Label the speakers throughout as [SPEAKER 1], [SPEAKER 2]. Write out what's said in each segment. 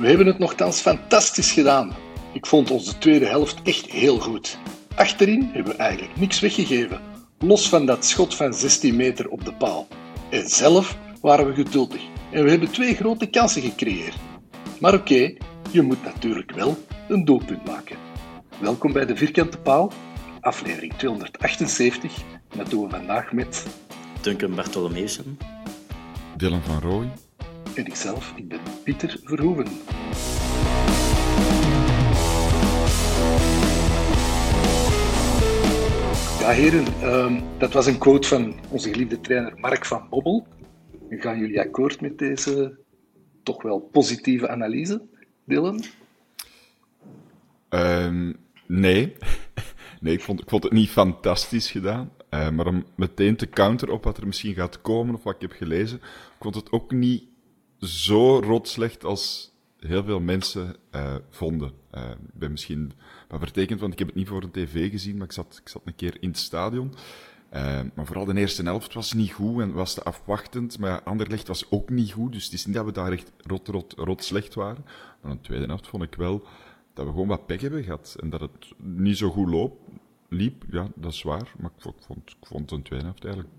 [SPEAKER 1] We hebben het nogthans fantastisch gedaan. Ik vond onze tweede helft echt heel goed. Achterin hebben we eigenlijk niks weggegeven, los van dat schot van 16 meter op de paal. En zelf waren we geduldig en we hebben twee grote kansen gecreëerd. Maar oké, je moet natuurlijk wel een doelpunt maken. Welkom bij de Vierkante Paal, aflevering 278. En dat doen we vandaag met...
[SPEAKER 2] Duncan Bartolomeusen.
[SPEAKER 3] Dylan van Rooij.
[SPEAKER 1] En ikzelf, ik ben Pieter Verhoeven. Ja, heren, ehm, dat was een quote van onze geliefde trainer Mark van Bobbel. Gaan jullie akkoord met deze toch wel positieve analyse, Dylan?
[SPEAKER 3] Ehm, nee. nee, ik vond, ik vond het niet fantastisch gedaan. Eh, maar om meteen te counteren op wat er misschien gaat komen of wat ik heb gelezen, ik vond het ook niet zo rot slecht als heel veel mensen eh, vonden. Eh, ik ben misschien wat vertekend, want ik heb het niet voor een tv gezien, maar ik zat, ik zat een keer in het stadion. Eh, maar vooral de eerste helft was niet goed en was te afwachtend. Maar Anderlecht was ook niet goed, dus het is niet dat we daar echt rot, rot, rot slecht waren. Maar in de tweede helft vond ik wel dat we gewoon wat pech hebben gehad. En dat het niet zo goed loop, liep, ja, dat is waar. Maar ik vond, ik vond, ik vond de tweede helft eigenlijk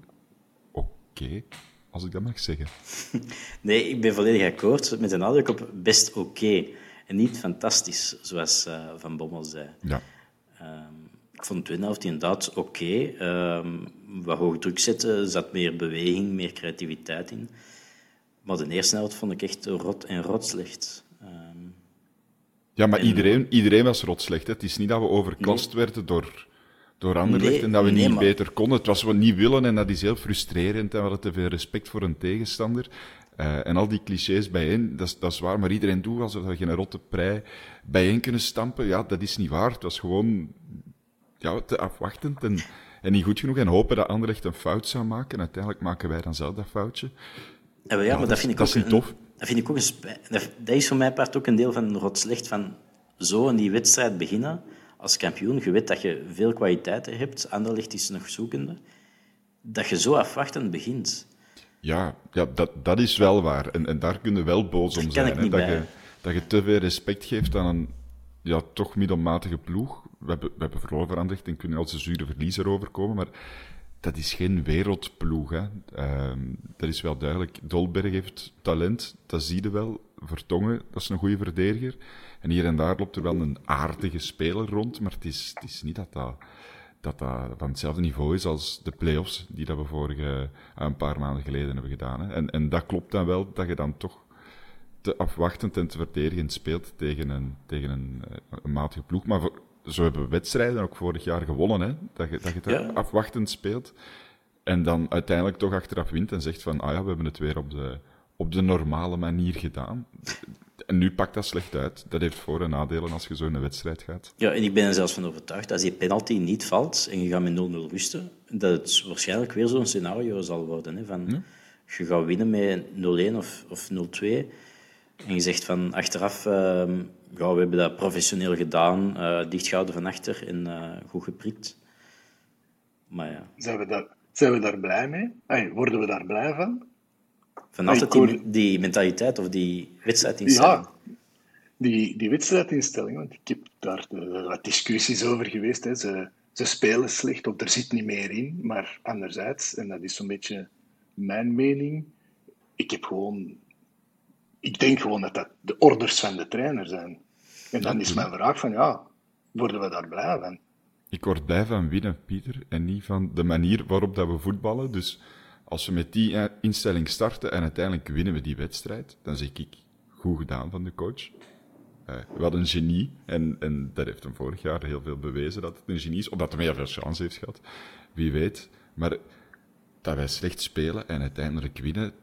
[SPEAKER 3] oké, als ik dat mag zeggen.
[SPEAKER 2] Nee, ik ben volledig akkoord met een nadruk op best oké. En niet fantastisch, zoals eh, Van Bommel zei.
[SPEAKER 3] Ja.
[SPEAKER 2] Ehm, ik vond de tweede helft inderdaad oké. Ehm, wat hoog druk zetten, zat meer beweging, meer creativiteit in. Maar de eerste helft vond ik echt rot en rot slecht. Ehm,
[SPEAKER 3] Ja, maar iedereen, iedereen was rot slecht. Hè. Het is niet dat we overklast werden door, door Anderlecht
[SPEAKER 2] Nee,
[SPEAKER 3] en dat we
[SPEAKER 2] nee,
[SPEAKER 3] niet beter konden. Het was wat we niet willen en dat is heel frustrerend. En we hadden te veel respect voor een tegenstander. Eh, en al die clichés bijeen, dat is, dat is waar. Maar iedereen doet alsof we geen rotte prei bijeen kunnen stampen. Ja, dat is niet waar. Het was gewoon ja, te afwachtend en, en niet goed genoeg. En hopen dat Anderlecht een fout zou maken. En uiteindelijk maken wij dan zelf dat foutje.
[SPEAKER 2] Ja, maar, ja, maar
[SPEAKER 3] dat
[SPEAKER 2] vind ik
[SPEAKER 3] dat
[SPEAKER 2] ook
[SPEAKER 3] is niet
[SPEAKER 2] een-
[SPEAKER 3] tof.
[SPEAKER 2] Dat vind ik ook een. Dat, dat is voor mij part ook een deel van rot slecht van zo in die wedstrijd beginnen als kampioen. Je weet dat je veel kwaliteiten hebt. Anderlecht is nog zoekende. Dat je zo afwachtend begint.
[SPEAKER 3] Ja, ja dat, dat is wel waar. En, en daar kun je wel boos om zijn. Hè? Dat,
[SPEAKER 2] bij.
[SPEAKER 3] je, dat je te veel respect geeft aan een ja, toch middelmatige ploeg. We hebben, we hebben verloren van Anderlecht en kunnen als een zure verliezer overkomen, maar dat is geen wereldploeg. Hè. Ehm, dat is wel duidelijk. Dolberg heeft talent, dat zie je wel. Vertongen, dat is een goede verdediger. En hier en daar loopt er wel een aardige speler rond, maar het is, het is niet dat dat dat dat van hetzelfde niveau is als de play-offs die dat we vorige, eh, een paar maanden geleden hebben gedaan. Hè. En, en dat klopt dan wel, dat je dan toch te afwachtend en te verdedigend speelt tegen een, tegen een, eh, een matige ploeg. Maar voor- zo hebben we wedstrijden ook vorig jaar gewonnen, hè. Dat je, dat je daar
[SPEAKER 2] Ja.
[SPEAKER 3] afwachtend speelt. En dan uiteindelijk toch achteraf wint en zegt van, ah ja, we hebben het weer op de, op de normale manier gedaan. En nu pakt dat slecht uit. Dat heeft voor- en nadelen als je zo in een wedstrijd gaat.
[SPEAKER 2] Ja, en ik ben er zelfs van overtuigd, als die penalty niet valt en je gaat met 0-0 rusten, dat het waarschijnlijk weer zo'n scenario zal worden. Hè, van je gaat winnen met 0-1 of, of 0-2. En je zegt van achteraf, uh, ja, we hebben dat professioneel gedaan, uh, dichtgehouden van achter en uh, goed geprikt. Maar ja.
[SPEAKER 1] Zijn we daar, zijn we daar blij mee? Hey, worden we daar blij van?
[SPEAKER 2] Van altijd die, die, mentaliteit of die wedstrijdinstelling?
[SPEAKER 1] Ja, die, die wedstrijdinstelling, want ik heb daar wat discussies over geweest. Hè. Ze, ze spelen slecht of er zit niet meer in. Maar anderzijds, en dat is zo'n beetje mijn mening, ik heb gewoon... Ik denk gewoon dat dat de orders van de trainer zijn. En dan is mijn vraag van, ja, worden we daar blij van?
[SPEAKER 3] Ik word blij van winnen, Pieter, en niet van de manier waarop dat we voetballen. Dus als we met die instelling starten en uiteindelijk winnen we die wedstrijd, dan zeg ik, goed gedaan van de coach. Uh, hadden een genie, en, en dat heeft hem vorig jaar heel veel bewezen dat het een genie is, omdat hij heel veel chance heeft gehad. Wie weet. Maar dat wij slecht spelen en uiteindelijk winnen,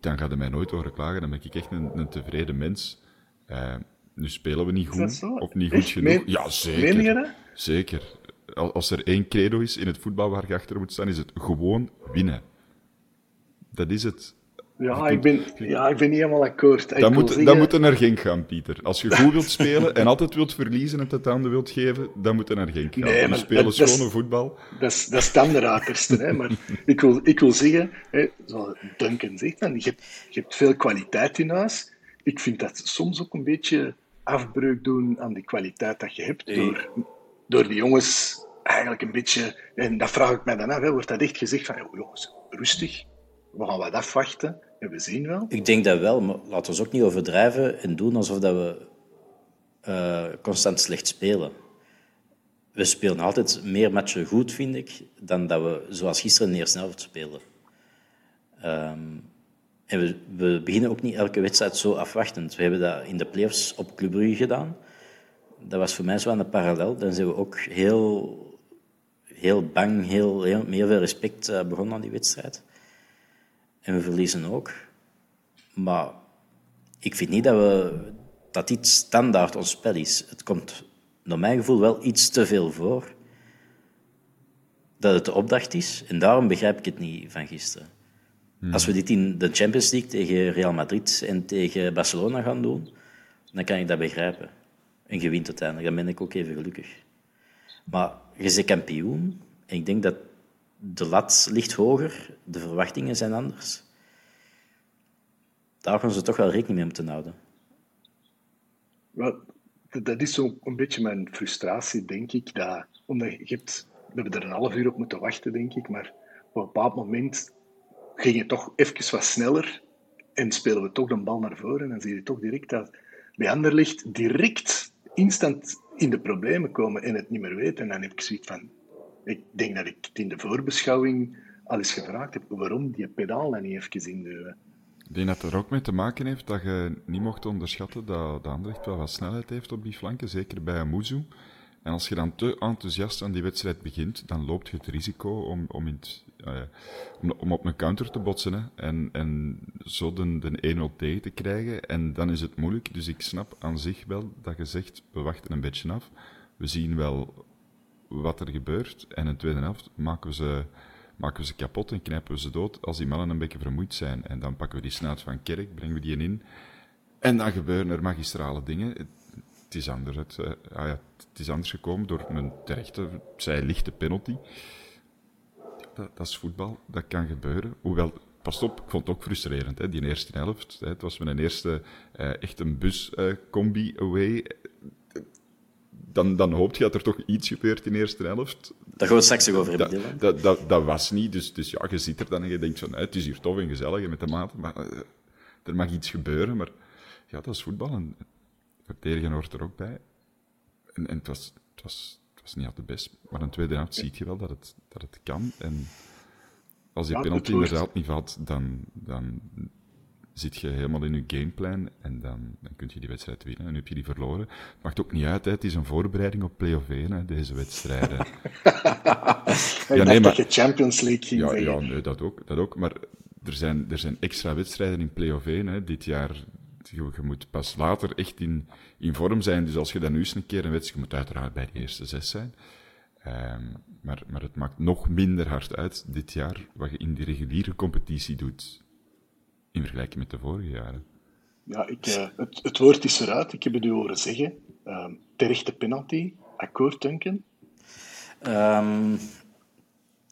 [SPEAKER 3] dan gaat hij mij nooit horen klagen. Dan ben ik echt een, een tevreden mens. Uh, nu spelen we niet goed, of niet goed genoeg. ja, zeker. Zeker. Als er één credo is in het voetbal waar je achter moet staan, is het gewoon winnen. Dat is het.
[SPEAKER 1] Ja, ik ben, ja, ik ben niet helemaal akkoord.
[SPEAKER 3] Dan moet, zeggen... dan moet er naar Genk gaan, Pieter. Als je goed wilt spelen en altijd wilt verliezen en het aan wilt geven, dan moet er naar Genk gaan. Nee, We spelen schone voetbal.
[SPEAKER 1] Dat is, dat is dan de rakerste. hè. Maar ik wil, ik wil zeggen, hè, zoals Duncan zegt, dan, je, hebt, je hebt veel kwaliteit in huis. Ik vind dat soms ook een beetje afbreuk doen aan die kwaliteit dat je hebt. Door, door die jongens eigenlijk een beetje... En dat vraag ik mij dan af, hè, wordt dat echt gezegd van... Jongens, rustig, we gaan wat afwachten en we zien wel.
[SPEAKER 2] Ik denk dat wel, maar laten we ook niet overdrijven en doen alsof dat we uh, constant slecht spelen. We spelen altijd meer matchen goed, vind ik, dan dat we zoals gisteren eerste helft spelen. Um, en we, we, beginnen ook niet elke wedstrijd zo afwachtend. We hebben dat in de playoffs op Club Brugge gedaan. Dat was voor mij zo aan de parallel. Dan zijn we ook heel, heel bang, heel, heel, meer veel respect uh, begonnen aan die wedstrijd. En we verliezen ook. Maar ik vind niet dat, we, dat dit standaard ons spel is. Het komt naar mijn gevoel wel iets te veel voor dat het de opdracht is. En daarom begrijp ik het niet van gisteren. Hmm. Als we dit in de Champions League tegen Real Madrid en tegen Barcelona gaan doen, dan kan ik dat begrijpen. En je wint uiteindelijk. Dan ben ik ook even gelukkig. Maar je bent kampioen. En ik denk dat de lat ligt hoger. De verwachtingen zijn anders. Daar gaan ze toch wel rekening mee moeten houden.
[SPEAKER 1] Dat is zo'n beetje mijn frustratie, denk ik. Dat, omdat je hebt, we hebben er een half uur op moeten wachten, denk ik. Maar op een bepaald moment ging het toch even wat sneller en spelen we toch de bal naar voren. En dan zie je toch direct dat bij Anderlicht direct instant in de problemen komen en het niet meer weten. En dan heb ik zoiets van... Ik denk dat ik het in de voorbeschouwing al eens gevraagd heb waarom die pedaal dan niet even induwen.
[SPEAKER 3] Ik denk dat er ook mee te maken heeft dat je niet mocht onderschatten dat de Anderlecht wel wat snelheid heeft op die flanken, zeker bij Amuzu. En als je dan te enthousiast aan die wedstrijd begint, dan loopt je het risico om, om, in uh, om, om, op een counter te botsen hè, en, en zo de, de 1-0 tegen te krijgen. En dan is het moeilijk. Dus ik snap aan zich wel dat je zegt, we wachten een beetje af. We zien wel wat er gebeurt. En in de tweede helft maken we ze, maken we ze kapot en knijpen we ze dood als die mannen een beetje vermoeid zijn. En dan pakken we die snuit van Kerk, brengen we die in. En dan gebeuren er magistrale dingen het is anders. Het, uh, ah ja, het is anders gekomen door een terechte, zij lichte penalty. Dat, dat, is voetbal, dat kan gebeuren. Hoewel, pas op, ik vond het ook frustrerend, hè, die eerste helft. Hè, het was mijn eerste uh, echt een bus-combi uh, away. Dan, dan hoop je dat er toch iets gebeurt in de eerste helft.
[SPEAKER 2] Daar gaan we straks over hebben,
[SPEAKER 3] dat, dat, dat, dat, was niet, dus, dus ja, je zit er dan en je denkt van, het is hier tof en gezellig met de maat, maar er mag iets gebeuren, maar ja, dat is voetbal. En, verdedigen hoort er ook bij. En, en het, was, het, was, het was niet altijd best. Maar in de tweede helft zie je wel dat het, dat het kan. En als je penalty inderdaad niet valt, dan, dan zit je helemaal in je gameplan en dan, dan kun je die wedstrijd winnen. En nu heb je die verloren. Het maakt ook niet uit, hè. het is een voorbereiding op play-off 1, deze wedstrijden.
[SPEAKER 1] ja, nee, maar, dat je Champions League ging
[SPEAKER 3] ja, ja, nee, dat ook, dat ook. Maar er zijn, er zijn extra wedstrijden in play-off 1. Hè. Dit jaar je, je, moet pas later echt in, in vorm zijn. Dus als je dan nu eens een keer een wedstrijd, je moet uiteraard bij de eerste zes zijn. Ehm, maar, maar het maakt nog minder hard uit dit jaar wat je in die reguliere competitie doet in vergelijking met de vorige jaren.
[SPEAKER 1] Ja, ik, uh, het, het, woord is eruit. Ik heb het u horen zeggen. Uh, terechte penalty. Akkoord, Duncan?
[SPEAKER 2] Um,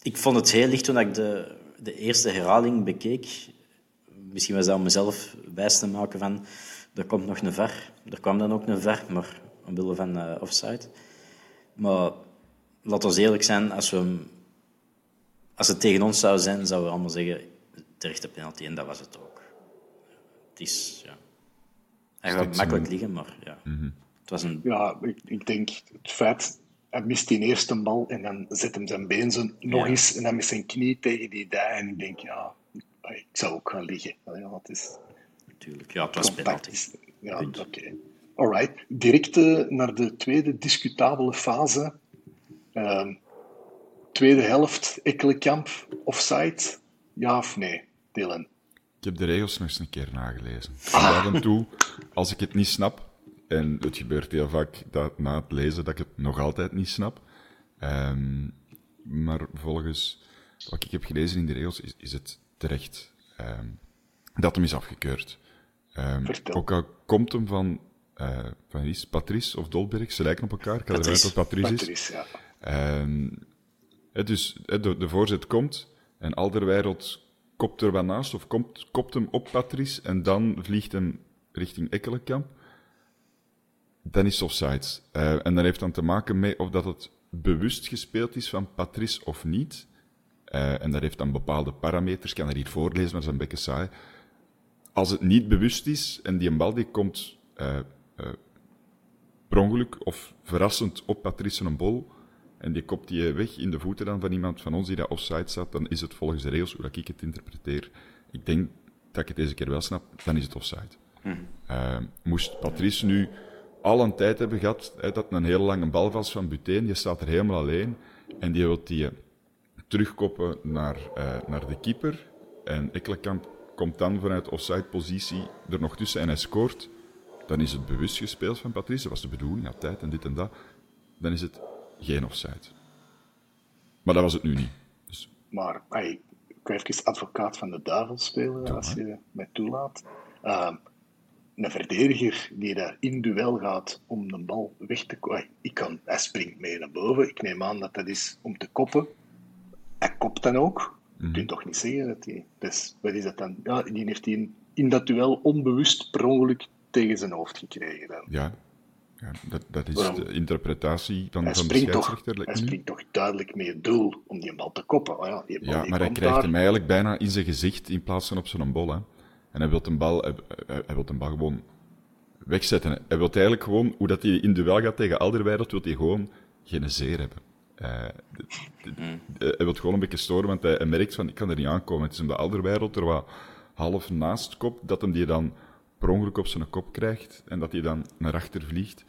[SPEAKER 2] ik vond het heel licht toen ik de, de eerste herhaling bekeek. Misschien was dat om mezelf wijs te maken van... Er komt nog een ver. Er kwam dan ook een ver, maar omwille van uh, offside. Maar laat ons eerlijk zijn, als, we, als het tegen ons zou zijn, zouden we allemaal zeggen terechte penalty. En dat was het ook. Het is, ja... Hij gaat makkelijk liggen, maar ja.
[SPEAKER 3] Mhm.
[SPEAKER 2] Het was een...
[SPEAKER 1] Ja, ik, ik denk het feit... Hij mist die eerste bal en dan zet hem zijn been zo nog
[SPEAKER 2] Ja.
[SPEAKER 1] eens en dan met zijn knie tegen die dij. En ik denk, ja, ik zou ook gaan liggen. Ja, het is
[SPEAKER 2] Natuurlijk, ja, het was
[SPEAKER 1] compact.
[SPEAKER 2] penalty.
[SPEAKER 1] Is- Ja, oké. Alright. Direct eh, naar de tweede discutabele fase. Ehm, tweede helft, Ekkelenkamp, offside. Ja of nee, Dylan?
[SPEAKER 3] Ik heb de regels nog eens een keer nagelezen. En af en toe, als ik het niet snap, en het gebeurt heel vaak dat, na het lezen dat ik het nog altijd niet snap, ehm, maar volgens wat ik heb gelezen in de regels is, is het terecht ehm, dat hem is afgekeurd. Ehm, ook al komt hem van, eh, van is? Patrice of Dolberg, ze lijken op elkaar. Ik ga eruit
[SPEAKER 2] Patrice.
[SPEAKER 3] dat Patrice is.
[SPEAKER 1] Ja.
[SPEAKER 3] Ehm, dus de, de voorzet komt en Alderweireld kopt er wat naast of komt, kopt hem op Patrice en dan vliegt hem richting Ekkelenkamp. Dan is het offside. Eh, en dat heeft dan te maken met of dat het bewust gespeeld is van Patrice of niet. Eh, en dat heeft dan bepaalde parameters. Ik kan er hier voorlezen, maar dat is een beetje saai. Als het niet bewust is en die bal die komt per ongeluk of verrassend op Patrice een bol en die kopt die weg in de voeten dan van iemand van ons die daar offside staat, dan is het volgens de regels, hoe ik het interpreteer, ik denk dat ik het deze keer wel snap, dan is het offside. Eh, moest Patrice nu al een tijd hebben gehad, dat een hele lange bal was van Buteen, je staat er helemaal alleen en die wil die terugkoppen naar, eh, naar de keeper en Ekkelenkamp komt dan vanuit offside-positie er nog tussen en hij scoort, dan is het bewust gespeeld van Patrice. Dat was de bedoeling, ja, tijd en dit en dat. Dan is het geen offside. Maar dat was het nu niet. Dus
[SPEAKER 1] Maar ik ga even advocaat van de duivel spelen, als je mij toelaat. Ehm, een verdediger die daar in duel gaat om de bal weg te. Ik kan, hij springt mee naar boven. Ik neem aan dat dat is om te koppen. Hij kopt dan ook. Je kunt toch niet zeggen dat hij... Dus wat is dat dan? Ja, die heeft hij in, in dat duel onbewust per ongeluk tegen zijn hoofd gekregen. Dan.
[SPEAKER 3] ja, ja dat, dat is
[SPEAKER 1] Waarom?
[SPEAKER 3] de interpretatie van,
[SPEAKER 1] Hij
[SPEAKER 3] van de
[SPEAKER 1] springt, toch,
[SPEAKER 3] scheidsrechter. lijkt
[SPEAKER 1] hij springt toch duidelijk met het doel om die bal te koppen. Oh ja, die bal
[SPEAKER 3] Ja, maar hij krijgt
[SPEAKER 1] daar.
[SPEAKER 3] hem eigenlijk bijna in zijn gezicht in plaats van op zijn bol. Hè. En hij wil een bal, hij, hij, hij wil een bal gewoon wegzetten. Hij wil eigenlijk gewoon, hoe dat hij in duel gaat tegen Alderweireld, wil hij gewoon geen zeer hebben. Eh, eh, hij wil gewoon een beetje storen, want hij, hij merkt van, ik kan er niet aankomen. Het is omdat Alderweireld er wat half naast kopt, dat hem die dan per ongeluk op zijn kop krijgt en dat hij dan naar achter vliegt.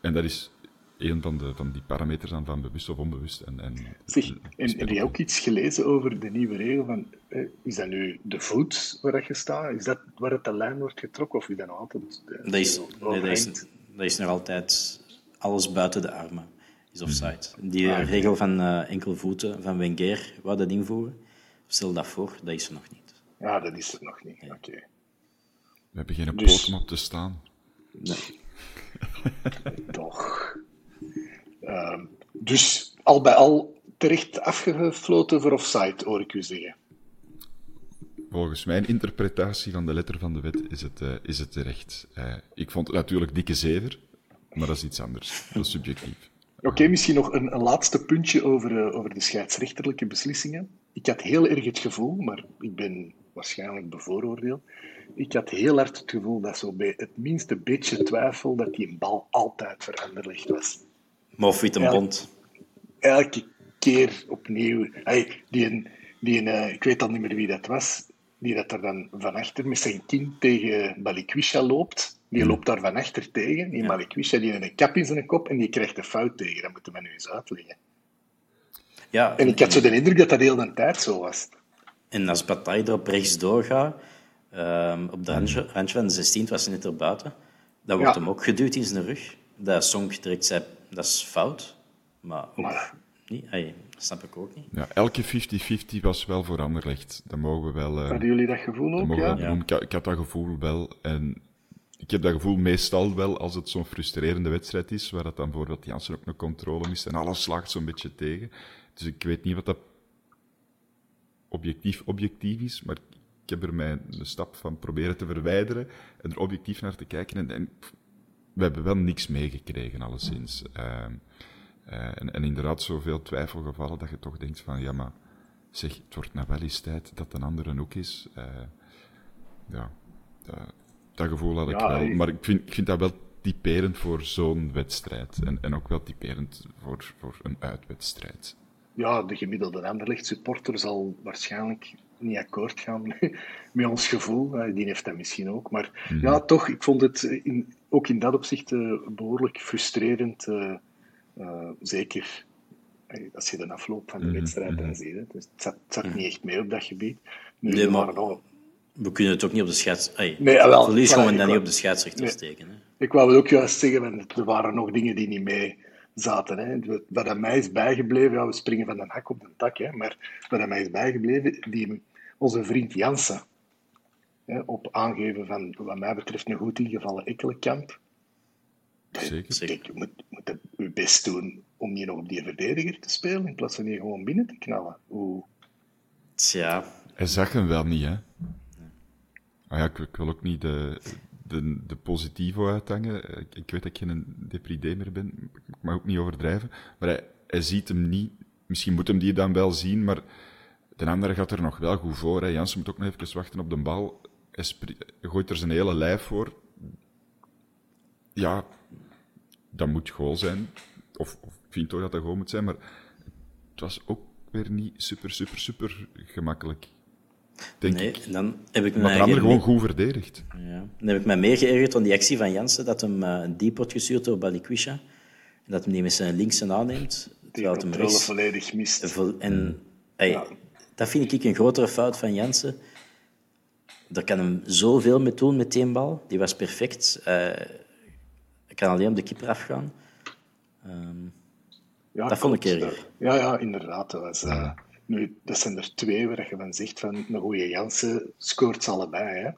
[SPEAKER 3] En dat is een van, de, van die parameters dan van bewust of onbewust. En, en,
[SPEAKER 1] Zeg, en heb je ook iets gelezen over de nieuwe regel van, eh, is dat nu de voet waar dat je staat? Is dat waar het de lijn wordt getrokken of is dat nog altijd de,
[SPEAKER 2] Dat is,
[SPEAKER 1] de
[SPEAKER 2] nee, dat, is, dat is nog altijd alles buiten de armen. Is offside. Die
[SPEAKER 1] Ah, oké.
[SPEAKER 2] regel van eh enkel voeten van Wenger wou dat invoeren. Stel dat voor, dat is er nog niet.
[SPEAKER 1] Ja, dat is het nog niet. Oké.
[SPEAKER 3] We hebben geen
[SPEAKER 1] Dus-
[SPEAKER 3] poot om op te staan.
[SPEAKER 2] Nee.
[SPEAKER 1] Toch. Ehm, dus al bij al terecht afgefloten voor offside, hoor ik u zeggen.
[SPEAKER 3] Volgens mijn interpretatie van de letter van de wet is het, eh, is het terecht. Eh, ik vond het natuurlijk dikke zever, maar dat is iets anders. Dat is subjectief.
[SPEAKER 1] Oké, misschien nog een, een laatste puntje over, eh, over de scheidsrechterlijke beslissingen. Ik had heel erg het gevoel, maar ik ben waarschijnlijk bevooroordeeld. Ik had heel hard het gevoel dat zo bij het minste beetje twijfel dat die bal altijd voor Anderlecht was.
[SPEAKER 2] Maar of wit een
[SPEAKER 1] Ja.
[SPEAKER 2] bond.
[SPEAKER 1] Elke keer opnieuw. Hey, die, een- die een, eh, ik weet al niet meer wie dat was, die dat er dan van achter met zijn kin tegen Balikwisha loopt. Die loopt daar van achter tegen. Die Balikwisha die heeft een kap in zijn kop en die krijgt een fout tegen. Dat moeten we nu eens uitleggen.
[SPEAKER 2] Ja,
[SPEAKER 1] En ik had zo de indruk dat dat heel de tijd zo was.
[SPEAKER 2] En als Bataille er op rechts doorgaat, ehm, op de randje, randje van de 16 was hij net erbuiten, dan wordt
[SPEAKER 1] Ja.
[SPEAKER 2] hem ook geduwd in zijn rug. Dat Song direct zei, dat is fout. Maar,
[SPEAKER 1] Maar-
[SPEAKER 2] niet, dat snap ik ook niet.
[SPEAKER 3] Ja, elke 50-50 was wel voor Anderlecht. Dat mogen we wel... eh,
[SPEAKER 1] Hadden jullie dat gevoel ook? Ja?
[SPEAKER 3] Ik, ik had dat gevoel wel. En ik heb dat gevoel meestal wel als het zo'n frustrerende wedstrijd is, waar dat dan bijvoorbeeld Jansen ook nog controle mist en alles slaagt zo'n beetje tegen. Dus ik weet niet wat dat objectief objectief is, maar ik heb er mij een stap van proberen te verwijderen en er objectief naar te kijken. En, we hebben wel niks meegekregen, alleszins. Ehm, eh, en, en inderdaad zoveel twijfelgevallen dat je toch denkt van, ja maar, zeg, het wordt nou wel eens tijd dat een andere ook is. Eh, ja, dat, gevoel had ik
[SPEAKER 1] Ja,
[SPEAKER 3] wel. Maar ik vind, ik vind dat wel typerend voor zo'n wedstrijd. En, en ook wel typerend voor, voor een uitwedstrijd.
[SPEAKER 1] ja, de gemiddelde Anderlecht supporter zal waarschijnlijk niet akkoord gaan met ons gevoel. Eh, Die heeft dat misschien ook. Maar
[SPEAKER 3] Mhm.
[SPEAKER 1] ja, toch, ik vond het in, ook in dat opzicht eh, behoorlijk frustrerend. eh, eh, zeker als je de afloop van de
[SPEAKER 3] Mhm,
[SPEAKER 1] wedstrijd dan
[SPEAKER 3] mhm.
[SPEAKER 1] ziet. Hè. Dus het zat, het zat niet echt mee op dat gebied. Nu,
[SPEAKER 2] Nee, maar-
[SPEAKER 1] waren
[SPEAKER 2] We kunnen het ook niet op de scheids... Ai,
[SPEAKER 1] Nee, jawel,
[SPEAKER 2] verlies
[SPEAKER 1] ik
[SPEAKER 2] dan niet op de scheidsrechter
[SPEAKER 1] Nee.
[SPEAKER 2] steken. Hè.
[SPEAKER 1] Ik wou het ook juist zeggen, want er waren nog dingen die niet mee zaten. Hè. Wat- aan mij is bijgebleven, ja, we springen van een hak op de tak, hè, maar wat aan mij is bijgebleven, die, onze vriend Jansen, hè, op aangeven van, wat mij betreft, een goed ingevallen Ekkelenkamp.
[SPEAKER 3] Zeker.
[SPEAKER 2] Zeker.
[SPEAKER 1] Kijk, je moet, moet het je best doen om hier nog op die verdediger te spelen, in plaats van hier gewoon binnen te knallen. Hoe,
[SPEAKER 2] Tja,
[SPEAKER 3] Hij zag hem wel niet, hè? Ah ja, ik, wil ook niet de, de, de positivo uithangen. Ik, ik weet dat ik geen depridé meer ben. Ik mag ook niet overdrijven. Maar hij, ziet hem niet. Misschien moet hem die dan wel zien, maar de andere gaat er nog wel goed voor. Hè. Jansen moet ook nog even wachten op de bal. Hij gooit er zijn hele lijf voor. Ja, dat moet goal zijn. Of, of ik vind toch dat dat goal moet zijn, maar het was ook weer niet super, super, super gemakkelijk. Denk
[SPEAKER 2] nee,
[SPEAKER 3] ik.
[SPEAKER 2] en dan heb ik me
[SPEAKER 3] Maar gewoon goed verdedigd.
[SPEAKER 2] Ja. Dan heb ik mij meer geërgerd aan die actie van Jansen, dat hem eh, een diep wordt gestuurd door Balikwisha. En dat hem die met zijn linkse aanneemt,
[SPEAKER 1] die
[SPEAKER 2] hem rechts...
[SPEAKER 1] volledig mist.
[SPEAKER 2] vol- En
[SPEAKER 1] Ja.
[SPEAKER 2] dat vind ik een grotere fout van Jansen. Daar kan hem zoveel mee doen met die bal. Die was perfect. Eh, Hij kan alleen op de keeper afgaan. Ehm,
[SPEAKER 1] Ja,
[SPEAKER 2] Dat vond ik erger.
[SPEAKER 1] Ja, ja, inderdaad. Dat, was, eh, nu, dat zijn er twee waar je van zegt van een goede Jansen scoort ze allebei. Hè.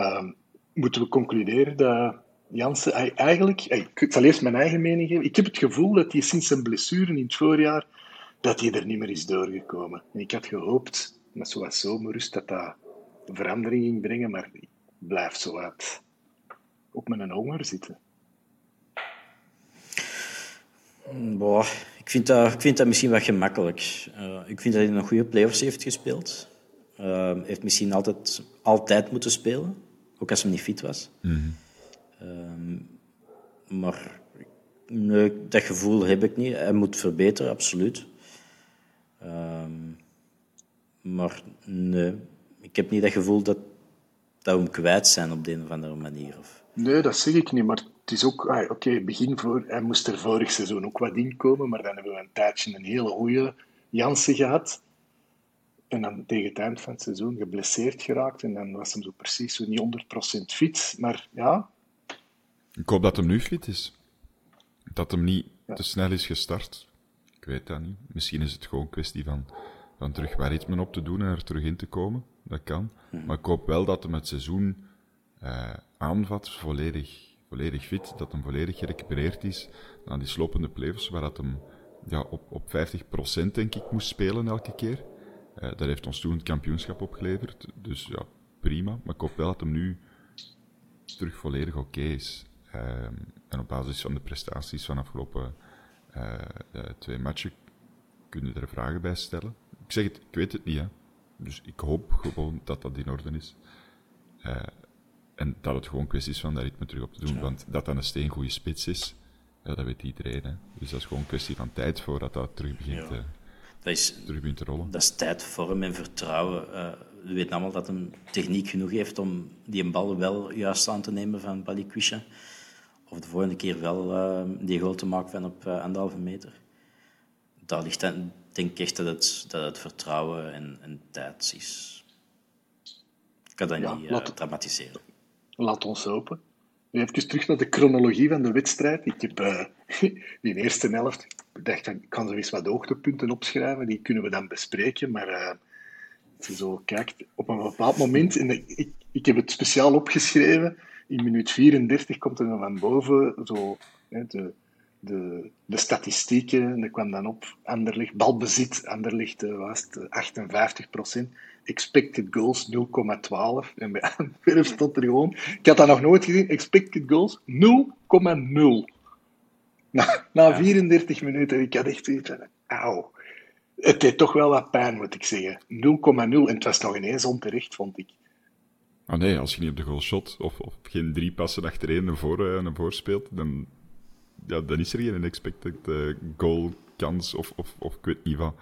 [SPEAKER 1] Ehm, moeten we concluderen dat Jansen eigenlijk... Ik zal eerst mijn eigen mening geven. Ik heb het gevoel dat hij sinds zijn blessure in het voorjaar dat hij er niet meer is doorgekomen. En ik had gehoopt, met zoals zomerrust, dat dat verandering ging brengen, maar ik blijf zo wat op mijn honger zitten.
[SPEAKER 2] Boah, ik, vind dat, ik vind dat misschien wat gemakkelijk. Eh, ik vind dat hij nog goede play-offs heeft gespeeld. Hij heeft misschien altijd, altijd moeten spelen, ook als hij niet fit was. Ehm, maar nee, dat gevoel heb ik niet. Hij moet verbeteren, absoluut. Ehm, maar nee, ik heb niet dat gevoel dat, dat we hem kwijt zijn op de een of andere manier. Of,
[SPEAKER 1] Nee, dat zeg ik niet, maar het is ook... ah, Oké, begin voor... Hij moest er vorig seizoen ook wat inkomen, maar dan hebben we een tijdje een hele goede Jansen gehad. En dan tegen het eind van het seizoen geblesseerd geraakt. En dan was hem zo precies zo niet 100% fit. Maar ja,
[SPEAKER 3] Ik hoop dat hem nu fit is. Dat hem niet te snel is gestart. Ik weet dat niet. Misschien is het gewoon een kwestie van, van terug waar ritme op te doen en er terug in te komen. Dat kan. Maar ik hoop wel dat hem het seizoen eh, aanvat, volledig, volledig fit. Dat hem volledig gerecupereerd is na die slopende play-offs, waar dat hem ja, op, op 50% denk ik moest spelen elke keer. Eh, dat heeft ons toen het kampioenschap opgeleverd. Dus ja, prima. Maar ik hoop wel dat hem nu terug volledig oké is. Ehm, en op basis van de prestaties van de afgelopen eh, eh, twee matchen kunnen er vragen bij stellen. Ik zeg het, ik weet het niet, hè. Dus ik hoop gewoon dat dat in orde is. En dat het gewoon kwestie is van dat ritme terug op te doen. Want dat dat een steengoede spits is, ja, dat weet iedereen. Hè. Dus dat is gewoon een kwestie van tijd voordat dat terug begint,
[SPEAKER 2] Ja.
[SPEAKER 3] eh,
[SPEAKER 2] dat, is,
[SPEAKER 3] terug begint te rollen.
[SPEAKER 2] dat is tijd, vorm en vertrouwen. Eh, we weten allemaal dat hij techniek genoeg heeft om die een bal wel juist aan te nemen van Balikwisha. Of de volgende keer wel eh, die goal te maken van op eh, anderhalve meter. Daar ligt dan, denk ik echt dat het, dat het vertrouwen en, en tijd is. Ik kan dat
[SPEAKER 1] Ja,
[SPEAKER 2] niet dramatiseren.
[SPEAKER 1] Laat ons hopen. Even terug naar de chronologie van de wedstrijd. Ik heb uh, die eerste helft, dacht, ik kan zo eens wat hoogtepunten opschrijven, die kunnen we dan bespreken. Maar uh, als je zo kijkt, op een bepaald moment, en ik, ik heb het speciaal opgeschreven, in minuut 34 komt er dan van boven zo, hè, de, de, de statistieken, en dat kwam dan op, Anderlicht, balbezit, Anderlicht uh, was het 58 procent expected goals 0,12. En bij Antwerpen stond er gewoon... Ik had dat nog nooit gezien. Expected goals 0,0. Na, na 34 minuten. Ik had echt zoiets van... Auw. Het deed toch wel wat pijn, moet ik zeggen. 0,0. En het was nog ineens onterecht, vond ik.
[SPEAKER 3] Ah nee, als je niet op de goal shot, of, of geen drie passen achtereen naar voren, naar voren speelt, dan, ja, dan is er geen expected uh, goal kans, of, of, of ik weet niet wat.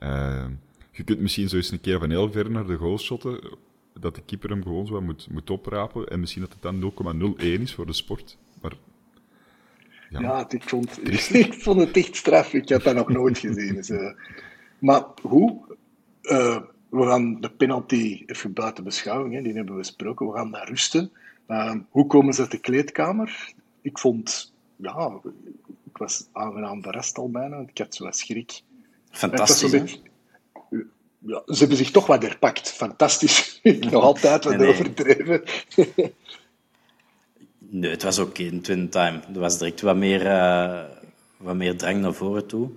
[SPEAKER 3] Uh, je kunt misschien zo eens een keer van heel ver naar de goal shotten, dat de keeper hem gewoon zo moet, moet oprapen, en misschien dat het dan 0,01 is voor de sport. Maar
[SPEAKER 1] ja, ja ik, vond, ik vond het echt straf. Ik had dat nog nooit gezien. Dus, uh, maar hoe? Uh, we gaan de penalty even buiten beschouwing, hè, die hebben we besproken. We gaan naar rusten. Uh, hoe komen ze uit de kleedkamer? Ik vond, ja, ik was aangenaam verrast al bijna. Ik had zo schrik.
[SPEAKER 2] Fantastisch
[SPEAKER 1] ja, ze hebben zich toch wat herpakt. Fantastisch. Nog altijd wat nee, overdreven.
[SPEAKER 2] nee, het was ook in twin time. Er was direct wat meer, uh, wat meer drang naar voren toe.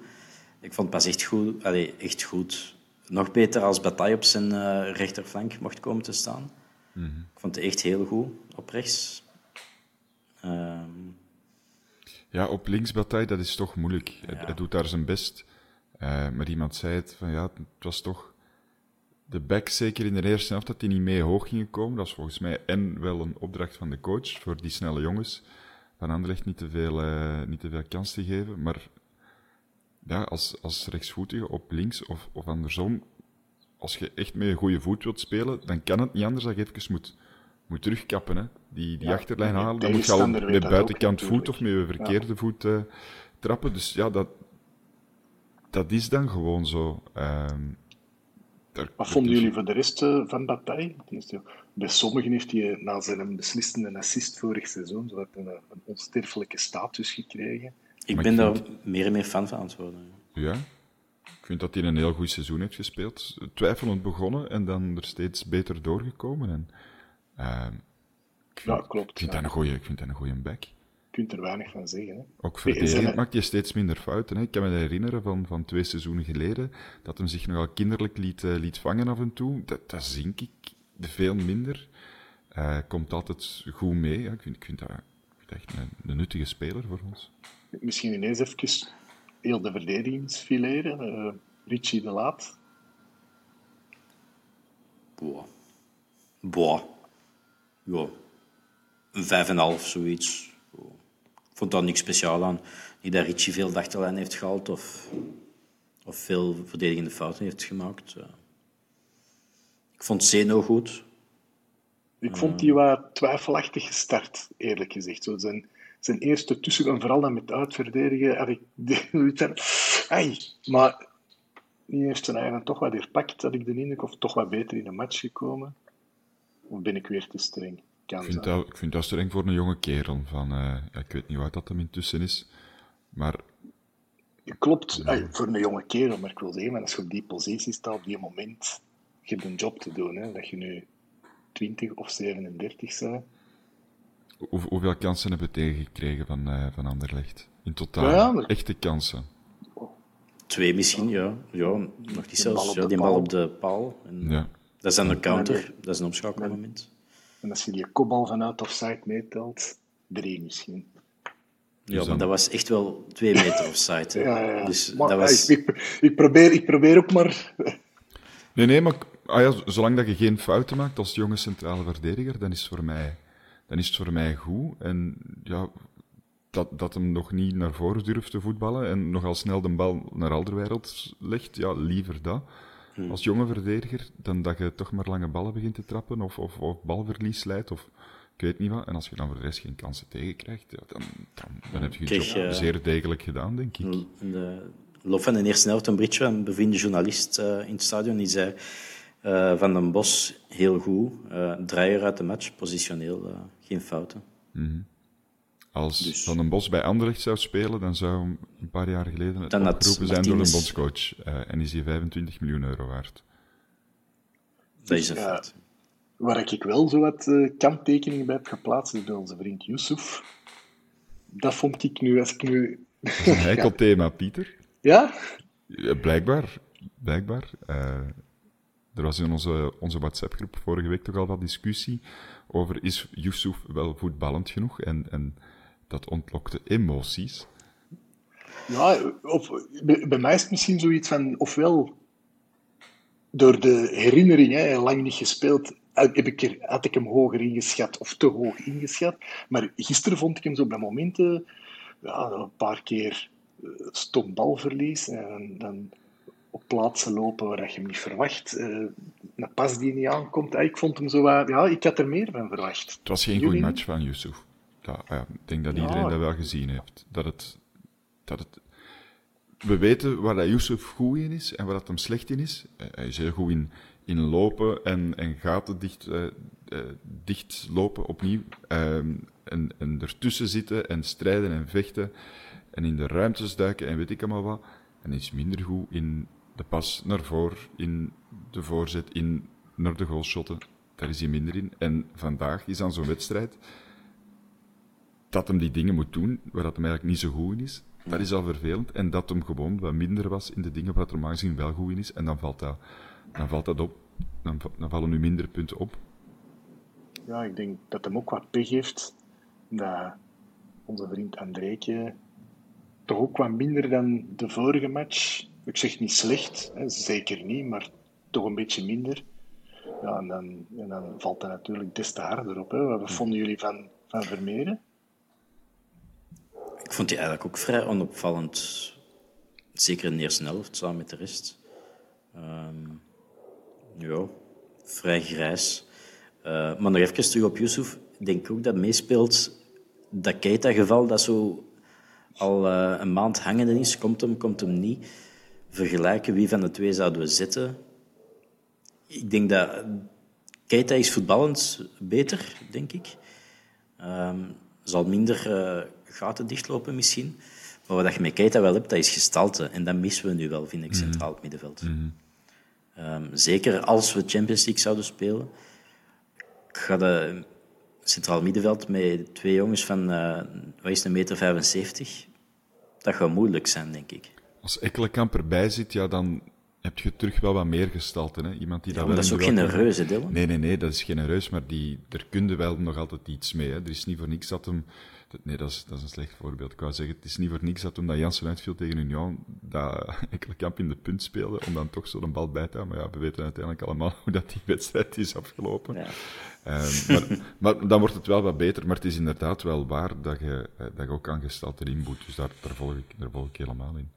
[SPEAKER 2] Ik vond het pas echt goed. Allez, echt goed. Nog beter als Bataille op zijn uh, rechterflank mocht komen te staan. Mm -hmm. Ik vond het echt heel goed op rechts. Uh,
[SPEAKER 3] ja, op links Bataille, dat is toch moeilijk. Ja. Hij, hij, doet daar zijn best. Uh, maar iemand zei het, van ja, het was toch de back, zeker in de eerste helft, dat die niet mee hoog gingen komen. Dat is volgens mij en wel een opdracht van de coach voor die snelle jongens van Anderlecht niet te veel, uh, niet te veel kans te geven. Maar ja, als, als rechtsvoetige op links of, of andersom, als je echt met een goede voet wilt spelen, dan kan het niet anders dat je even moet, moet terugkappen. Hè. Die, die ja, achterlijn halen, dan moet je al met buitenkant ook, voet of met je verkeerde ja. voet uh, trappen. Dus ja, dat, dat is dan gewoon zo. Um,
[SPEAKER 1] wat vonden jullie voor de rest uh, van Bataille? Bij sommigen heeft hij na zijn beslissende assist vorig seizoen zo een, een onsterfelijke status gekregen.
[SPEAKER 2] Ik ben daar meer en meer fan van aan het worden.
[SPEAKER 3] Ja? Ik vind dat hij een heel goed seizoen heeft gespeeld. Twijfelend begonnen en dan er steeds beter doorgekomen. En, uh, ik vind,
[SPEAKER 1] ja, klopt.
[SPEAKER 3] Ik vind, ja. dat, een goeie, ik vind dat een goede back
[SPEAKER 1] kunt er weinig van zeggen. Hè.
[SPEAKER 3] Ook verdedigend maakt je steeds minder fouten. Hè. Ik kan me herinneren van, van twee seizoenen geleden dat hem zich nogal kinderlijk liet, uh, liet vangen af en toe. Dat, dat zink ik veel minder. Uh, komt altijd goed mee. Ja. Ik, vind, ik vind dat, ik vind echt een, een, nuttige speler voor ons.
[SPEAKER 1] Misschien ineens even heel de verdedigingsfileren. Uh, Richie de Laat.
[SPEAKER 2] Boah. Boah. Ja. Een vijf en half, zoiets vond daar niks speciaal aan. Niet dat Richie veel dachterlijn heeft gehaald of, of veel verdedigende fouten heeft gemaakt. Ik vond Zeno goed.
[SPEAKER 1] Ik vond die wat twijfelachtig gestart, eerlijk gezegd. Zo zijn, zijn eerste tussen, en vooral dan met uitverdedigen, had ik ai, maar die heeft zijn eigen toch wat herpakt, had ik de indruk, of toch wat beter in de match gekomen. Of ben ik weer te streng?
[SPEAKER 3] Ik vind, dat, ik vind dat streng voor een jonge kerel. Van, uh, ja, ik weet niet wat dat hem intussen is. Maar...
[SPEAKER 1] Klopt, ja. voor een jonge kerel. Maar ik wil zeggen, als je op die positie staat, op die moment, je hebt een job te doen. Hè, dat je nu 20 of 37 bent.
[SPEAKER 3] Hoe, hoeveel kansen hebben we tegengekregen van, uh, van Anderlecht? In totaal? Ja, maar... Echte kansen?
[SPEAKER 2] Twee misschien, ja. ja nog niet zelfs. Ja, die bal op de paal. En
[SPEAKER 3] ja.
[SPEAKER 2] Dat is dan een counter. Dat is een omschakelmoment.
[SPEAKER 1] En als je die kopbal vanuit offside meetelt, drie misschien.
[SPEAKER 2] Ja, maar dat was echt wel twee meter offside.
[SPEAKER 1] ja, ja.
[SPEAKER 2] Dus
[SPEAKER 1] maar,
[SPEAKER 2] dat was...
[SPEAKER 1] ik, ik, probeer, ik probeer ook maar...
[SPEAKER 3] Nee, nee, maar ah ja, zolang dat je geen fouten maakt als jonge centrale verdediger, dan is het voor mij, dan is het voor mij goed. En ja, dat, dat hem nog niet naar voren durft te voetballen en nogal snel de bal naar Alderwereld legt, ja, liever dat. Hmm. als jonge verdediger, dan dat je toch maar lange ballen begint te trappen of, of, of balverlies leidt of ik weet niet wat. En als je dan voor de rest geen kansen tegenkrijgt, ja, dan, dan, dan heb je het uh, zeer degelijk gedaan, denk ik.
[SPEAKER 2] In de van de eerste helft een berichtje een bevriende journalist uh, in het stadion, die zei uh, Van den Bos heel goed, draaier uit de match, positioneel, geen fouten.
[SPEAKER 3] Als
[SPEAKER 2] Dus-
[SPEAKER 3] Van den Bos bij Anderlecht zou spelen, dan zou hem een paar jaar geleden het opgeroepen zijn door een bondscoach. Eh, en is hij 25 miljoen euro waard.
[SPEAKER 2] Dat is een
[SPEAKER 1] Ja.
[SPEAKER 2] feit.
[SPEAKER 1] Waar ik wel zo wat eh, kanttekeningen bij heb geplaatst, is bij onze vriend Yusuf. Dat vond ik nu, als ik nu...
[SPEAKER 3] Dat is een heikel thema, Pieter.
[SPEAKER 1] Ja?
[SPEAKER 3] Ja, blijkbaar. Blijkbaar. Eh, er was in onze, onze WhatsApp-groep vorige week toch al wat discussie over is Yusuf wel voetballend genoeg? En, en dat ontlokte emoties.
[SPEAKER 1] Ja, of, bij, bij mij is het misschien zoiets van, ofwel door de herinnering, hè, lang niet gespeeld, heb ik er, had ik hem hoger ingeschat of te hoog ingeschat. Maar gisteren vond ik hem zo bij momenten ja, een paar keer eh, stom balverlies en dan op plaatsen lopen waar je hem niet verwacht. eh, een pas die niet aankomt. Ik vond hem zo wat, ja, ik had er meer van verwacht.
[SPEAKER 3] Het was geen goede match van Yusuf. Ja, ja, ik denk dat
[SPEAKER 1] Ja.
[SPEAKER 3] iedereen dat wel gezien heeft. Dat het, dat het, we weten waar dat Yusuf goed in is en waar dat hem slecht in is. Hij is heel goed in, in lopen en, en gaten dicht, eh, eh, dicht lopen opnieuw. Ehm, en, en ertussen zitten en strijden en vechten. En in de ruimtes duiken en weet ik allemaal wat. En is minder goed in de pas naar voren, in de voorzet, in naar de goalshotten. Daar is hij minder in. En vandaag is dan zo'n wedstrijd dat hem die dingen moet doen waar dat hem eigenlijk niet zo goed in is. Dat is al vervelend. En dat hem gewoon wat minder was in de dingen waar het normaal gezien wel goed in is. En dan valt dat, dan valt dat op. Dan vallen nu minder punten op.
[SPEAKER 1] Ja, ik denk dat hem ook wat pech heeft. Dat onze vriend Andreetje toch ook wat minder dan de vorige match. Ik zeg niet slecht, hè, zeker niet, maar toch een beetje minder. Ja, en dan, en dan valt dat natuurlijk des te harder op. Hè. Wat vonden jullie van, van Vermeeren?
[SPEAKER 2] Vond die eigenlijk ook vrij onopvallend. Zeker in de eerste helft, samen met de rest. Ehm, ja, vrij grijs. Eh, maar nog even terug op Yusuf. Ik denk ook dat meespeelt dat Keita-geval dat zo al eh, een maand hangende is. Komt hem, komt hem niet. Vergelijken wie van de twee zouden we zetten. Ik denk dat Keita is voetballend beter, denk ik. Ehm, zal minder eh, gaten dichtlopen misschien. Maar wat je met Keita wel hebt, dat is gestalte. En dat missen we nu wel, vind ik, centraal op middenveld. Ehm, zeker als we Champions League zouden spelen. Ik ga de centraal middenveld met twee jongens van, eh wat is het, een meter 75. Dat gaat moeilijk zijn, denk ik.
[SPEAKER 3] Als Ekkelenkamp erbij zit, ja, dan heb je terug wel wat meer gestalte. Hè? Iemand die
[SPEAKER 2] Ja,
[SPEAKER 3] dat
[SPEAKER 2] maar
[SPEAKER 3] wel
[SPEAKER 2] dat is ook
[SPEAKER 3] kan-
[SPEAKER 2] reuze, Dylan.
[SPEAKER 3] Nee, nee, nee, dat is geen reus, maar die, er kunde wel nog altijd iets mee. Hè. Er is niet voor niks dat hem... dat- Nee, dat is, dat is een slecht voorbeeld. Ik wou zeggen, het is niet voor niks dat toen dat Jansen uitviel tegen Union, dat Ekkelenkamp in de punt speelde, om dan toch zo een bal bij te houden. Maar ja, we weten uiteindelijk allemaal hoe dat die wedstrijd is afgelopen.
[SPEAKER 2] Ja.
[SPEAKER 3] Ehm, maar, maar dan wordt het wel wat beter. Maar het is inderdaad wel waar dat je, eh, dat je ook aan gestalte inboet. Dus daar, daar, volg ik, daar volg ik helemaal in.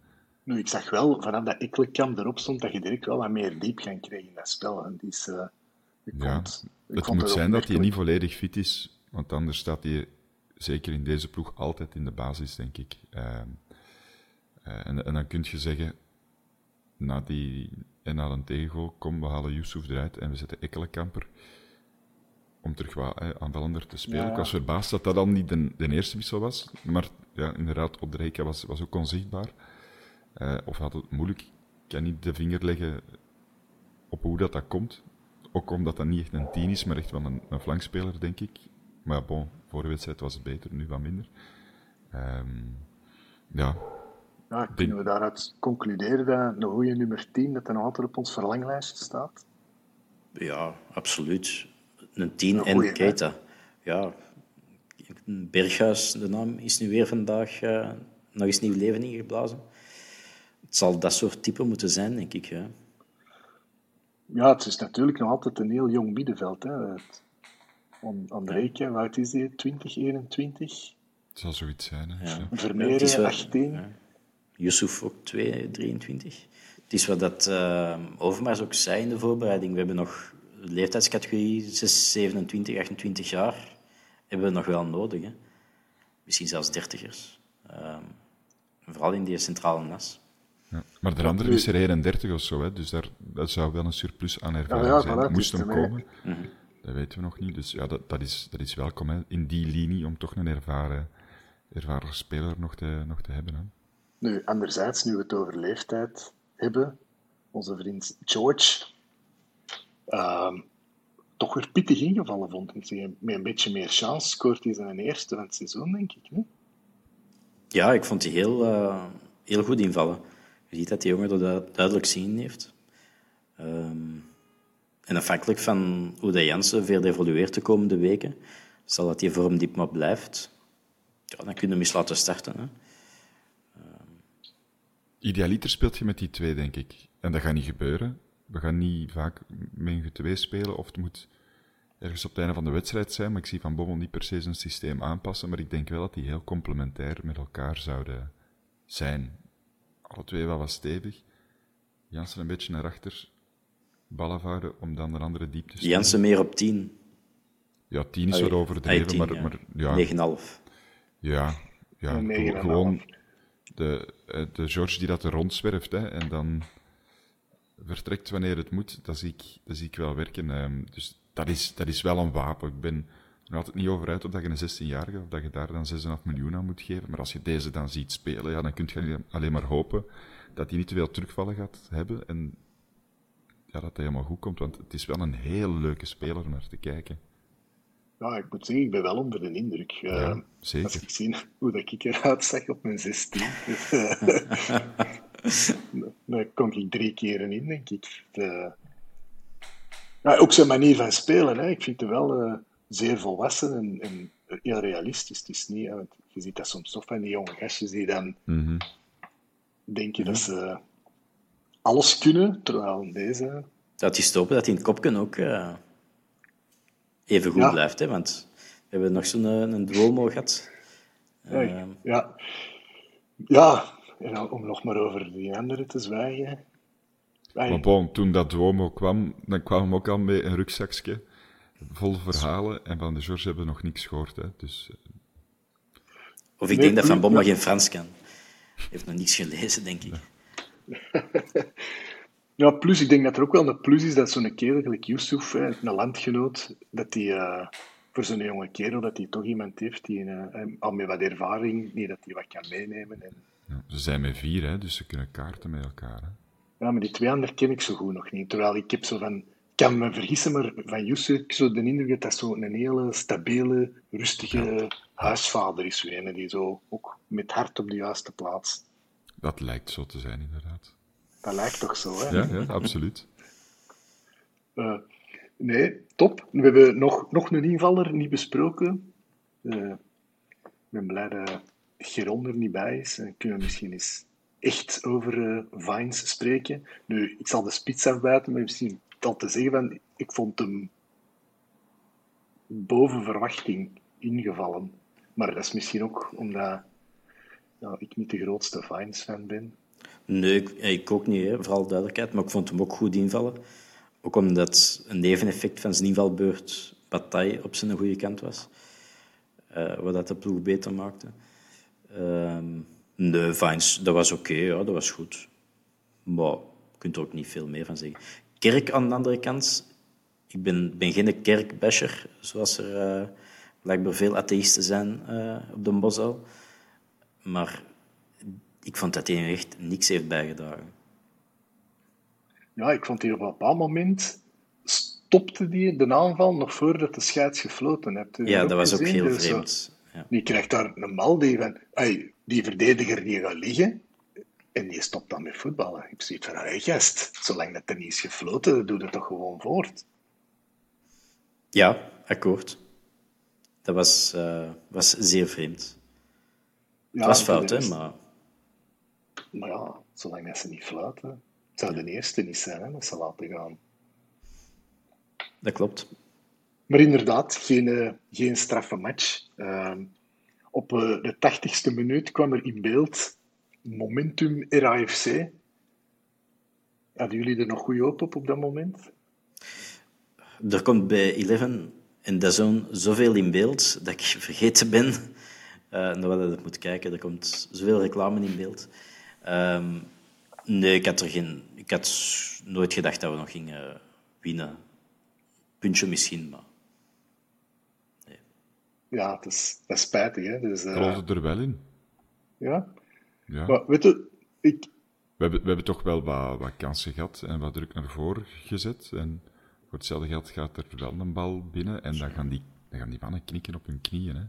[SPEAKER 1] Nu, ik zag wel, vanaf dat Ekkelenkamp erop stond, dat je direct wel wat meer diepgang kreeg in dat spel. En die is, eh,
[SPEAKER 3] Ja, het moet zijn dat hij niet volledig fit is, want anders staat hij zeker in deze ploeg altijd in de basis, denk ik. Ehm, eh, en, en dan kun je zeggen, na die en na een tegengoal, kom, we halen Yusuf eruit en we zetten Ekkelenkamper om terug eh, aanvallender te spelen.
[SPEAKER 1] Ja.
[SPEAKER 3] Ik was verbaasd dat dat dan niet de, de eerste wissel was, maar ja, inderdaad, op de Rijka was, was ook onzichtbaar. Eh, of had het moeilijk. Ik kan niet de vinger leggen op hoe dat, dat komt. Ook omdat dat niet echt een tien is, maar echt wel een, een flankspeler, denk ik. Maar ja, bon, voor de wedstrijd was het beter, nu wat minder. Ehm, ja,
[SPEAKER 1] Ja, kunnen we daaruit concluderen dat een goede nummer 10 dat er nog altijd op ons verlanglijstje staat?
[SPEAKER 2] Ja, absoluut. Een tien
[SPEAKER 1] Een
[SPEAKER 2] en
[SPEAKER 1] goeie, hè?
[SPEAKER 2] Keita. Ja, Berghuis, de naam, is nu weer vandaag eh, nog eens nieuw leven ingeblazen. Het zal dat soort type moeten zijn, denk ik. Ja.
[SPEAKER 1] Ja, het is natuurlijk nog altijd een heel jong middenveld. Hè. Het- Andreetje, hoe oud is die? 20, 21?
[SPEAKER 3] het zal zoiets zijn. Hè.
[SPEAKER 2] Ja.
[SPEAKER 3] Ja.
[SPEAKER 1] Vermeeren,
[SPEAKER 2] Het is wel-
[SPEAKER 1] 18.
[SPEAKER 2] ja. Yusuf ook 2, 23. Het is wat dat eh, Overmars ook zei in de voorbereiding. We hebben nog de leeftijdscategorie 6, 27, 28 jaar. Hebben we nog wel nodig. Hè. Misschien zelfs dertigers. Ehm, vooral in die centrale nas.
[SPEAKER 3] Ja. Maar de andere is er 31 of zo, hè, dus daar, dat zou wel een surplus aan ervaring
[SPEAKER 1] ja,
[SPEAKER 3] zijn.
[SPEAKER 1] voilà, het
[SPEAKER 3] Moest hem komen. Dat weten we nog niet. Dus ja, dat, dat, is, dat is welkom hè, in die linie om toch een ervaren, ervaren speler nog te, nog te hebben. Hè.
[SPEAKER 1] Nu, anderzijds, nu we het over leeftijd hebben, onze vriend George, ehm, toch weer pittig ingevallen, vond ik. Met een beetje meer chance scoort hij zijn eerste van het seizoen, denk ik. Hè?
[SPEAKER 2] Ja, ik vond hij heel, uh, heel goed invallen. Je ziet dat die jongen dat duidelijk zien heeft. Um, en afhankelijk van hoe de Jansen verder evolueert de komende weken, zal dat die vorm diep maar blijft, ja, dan kunnen we hem eens laten starten. Hè.
[SPEAKER 3] Idealiter speelt je met die twee, denk ik. En dat gaat niet gebeuren. We gaan niet vaak een twee spelen, of het moet ergens op het einde van de wedstrijd zijn. Maar ik zie Van Bommel niet per se zijn systeem aanpassen. Maar ik denk wel dat die heel complementair met elkaar zouden zijn. Alle twee wel wat stevig. Jansen een beetje naar achter, ballen om dan de andere diepte te
[SPEAKER 2] Jansen meer op 10.
[SPEAKER 3] Ja, 10 is wat overdreven, maar, ja. maar
[SPEAKER 2] ja.
[SPEAKER 3] 9,5. Ja, ja gewoon de, eh, de George die dat er rondzwerft hè, en dan vertrekt wanneer het moet, dat zie ik, dat zie ik wel werken. Ehm, dus dat is, dat is wel een wapen. Ik ben er altijd niet over uit of dat je een 16-jarige of dat je daar dan 6,5 miljoen aan moet geven. Maar als je deze dan ziet spelen, ja, dan kun je alleen maar hopen dat hij niet te veel terugvallen gaat hebben en ja, dat het helemaal goed komt. Want het is wel een heel leuke speler om naar te kijken.
[SPEAKER 1] Ja, ik moet zeggen, ik ben wel onder de indruk. Uh, zeker. Als ik zie hoe dat ik eruit zag op mijn 16. Dus, uh, daar kom ik drie keren in, denk ik. De, ja, ook zijn manier van spelen. Hè. Ik vind het wel uh, zeer volwassen en, en, heel realistisch. Het is niet, want je ziet dat soms toch van die jonge gastjes die dan mm -hmm. denken dat ze alles kunnen, terwijl deze...
[SPEAKER 2] Dat is stoppen dat in het kopken ook uh, even goed blijft. Hè? Want we hebben nog zo'n een, een Duomo gehad.
[SPEAKER 1] Ja, uh, ja. ja. En om nog maar over die andere te zwijgen.
[SPEAKER 3] Maar bon, toen dat Duomo kwam, dan kwam hem ook al met een rugzakje vol verhalen. En van de George hebben we nog niks gehoord. Hè? Dus, uh...
[SPEAKER 2] Of ik denk dat Van Bomma geen Frans kan. Hij heeft nog niets gelezen, denk ik.
[SPEAKER 1] ja, plus, ik denk dat er ook wel een plus is dat zo'n kerel, gelijk Yusuf, een landgenoot, dat die uh, voor zo'n jonge kerel, dat hij toch iemand heeft die uh, al met wat ervaring, niet dat hij wat kan meenemen. En...
[SPEAKER 3] Ja, ze zijn met vier, hè, dus ze kunnen kaarten met elkaar. Hè.
[SPEAKER 1] Ja, maar die twee anderen ken ik zo goed nog niet. Terwijl ik heb zo van, kan me vergissen, maar van Yusuf ik zo de indruk dat dat zo een hele stabiele, rustige huisvader is. Die zo ook met hart op de juiste plaats
[SPEAKER 3] dat lijkt zo te zijn, inderdaad.
[SPEAKER 1] Dat lijkt toch zo, hè?
[SPEAKER 3] Ja, ja absoluut.
[SPEAKER 1] Uh, nee, top. We hebben nog, nog een invaller niet besproken. Uh, ik ben blij dat Geron er niet bij is. En kunnen we misschien eens echt over uh, Vines spreken. Nu, ik zal de spits afbuiten, maar misschien al te zeggen van, ik vond hem boven verwachting ingevallen. Maar dat is misschien ook omdat nou, ik niet de grootste Vines-fan ben.
[SPEAKER 2] Nee, ik, ik ook niet, vooral duidelijkheid. Maar ik vond hem ook goed invallen. Ook omdat een neveneffect van zijn invalbeurt Bataille op zijn goede kant was. Uh, wat dat de ploeg beter maakte. Uh, nee, Vines, dat was oké, ja, dat was goed. Maar je kunt er ook niet veel meer van zeggen. Kerk aan de andere kant. Ik ben, ben geen kerkbasher, zoals er uh, blijkbaar veel atheïsten zijn op de Bosel. Maar ik vond dat hij echt niks heeft bijgedragen.
[SPEAKER 1] Ja, ik vond hij op een bepaald moment stopte die de aanval nog voordat de scheids gefloten hebt.
[SPEAKER 2] Ja, dat was ook heel dus, vreemd. Ja.
[SPEAKER 1] Die krijgt daar een bal die, van, ay, die verdediger die gaat liggen en die stopt dan met voetballen. Ik zie van, hey, gast, zolang dat er niet is gefloten, doe het toch gewoon voort.
[SPEAKER 2] Ja, akkoord. Dat was, uh, was zeer vreemd. Ja, het was fout, hè, maar...
[SPEAKER 1] Maar ja, zolang dat ze niet fluiten... Het zou de eerste niet zijn, hè, dat ze laten gaan.
[SPEAKER 2] Dat klopt.
[SPEAKER 1] Maar inderdaad, geen, uh, geen straffe match. Uh, op uh, de tachtigste minuut kwam er in beeld Momentum RAFC. Hadden jullie er nog goed op op dat moment?
[SPEAKER 2] Er komt bij Eleven en Dazone zoveel in beeld dat ik vergeten ben uh, naar wat je moet kijken. Er komt zoveel reclame in beeld. Um, nee, ik had, er geen, ik had nooit gedacht dat we nog gingen winnen. Puntje misschien, maar
[SPEAKER 1] ja, het is, dat is spijtig. Hè? Dus, uh,
[SPEAKER 3] Geloof het er wel in.
[SPEAKER 1] Ja.
[SPEAKER 3] ja.
[SPEAKER 1] Maar weet je, ik...
[SPEAKER 3] We hebben, we hebben toch wel wat, wat kansen gehad en wat druk naar voren gezet. En voor hetzelfde geld gaat er wel een bal binnen en dan gaan die, dan gaan die mannen knikken op hun knieën. Hè?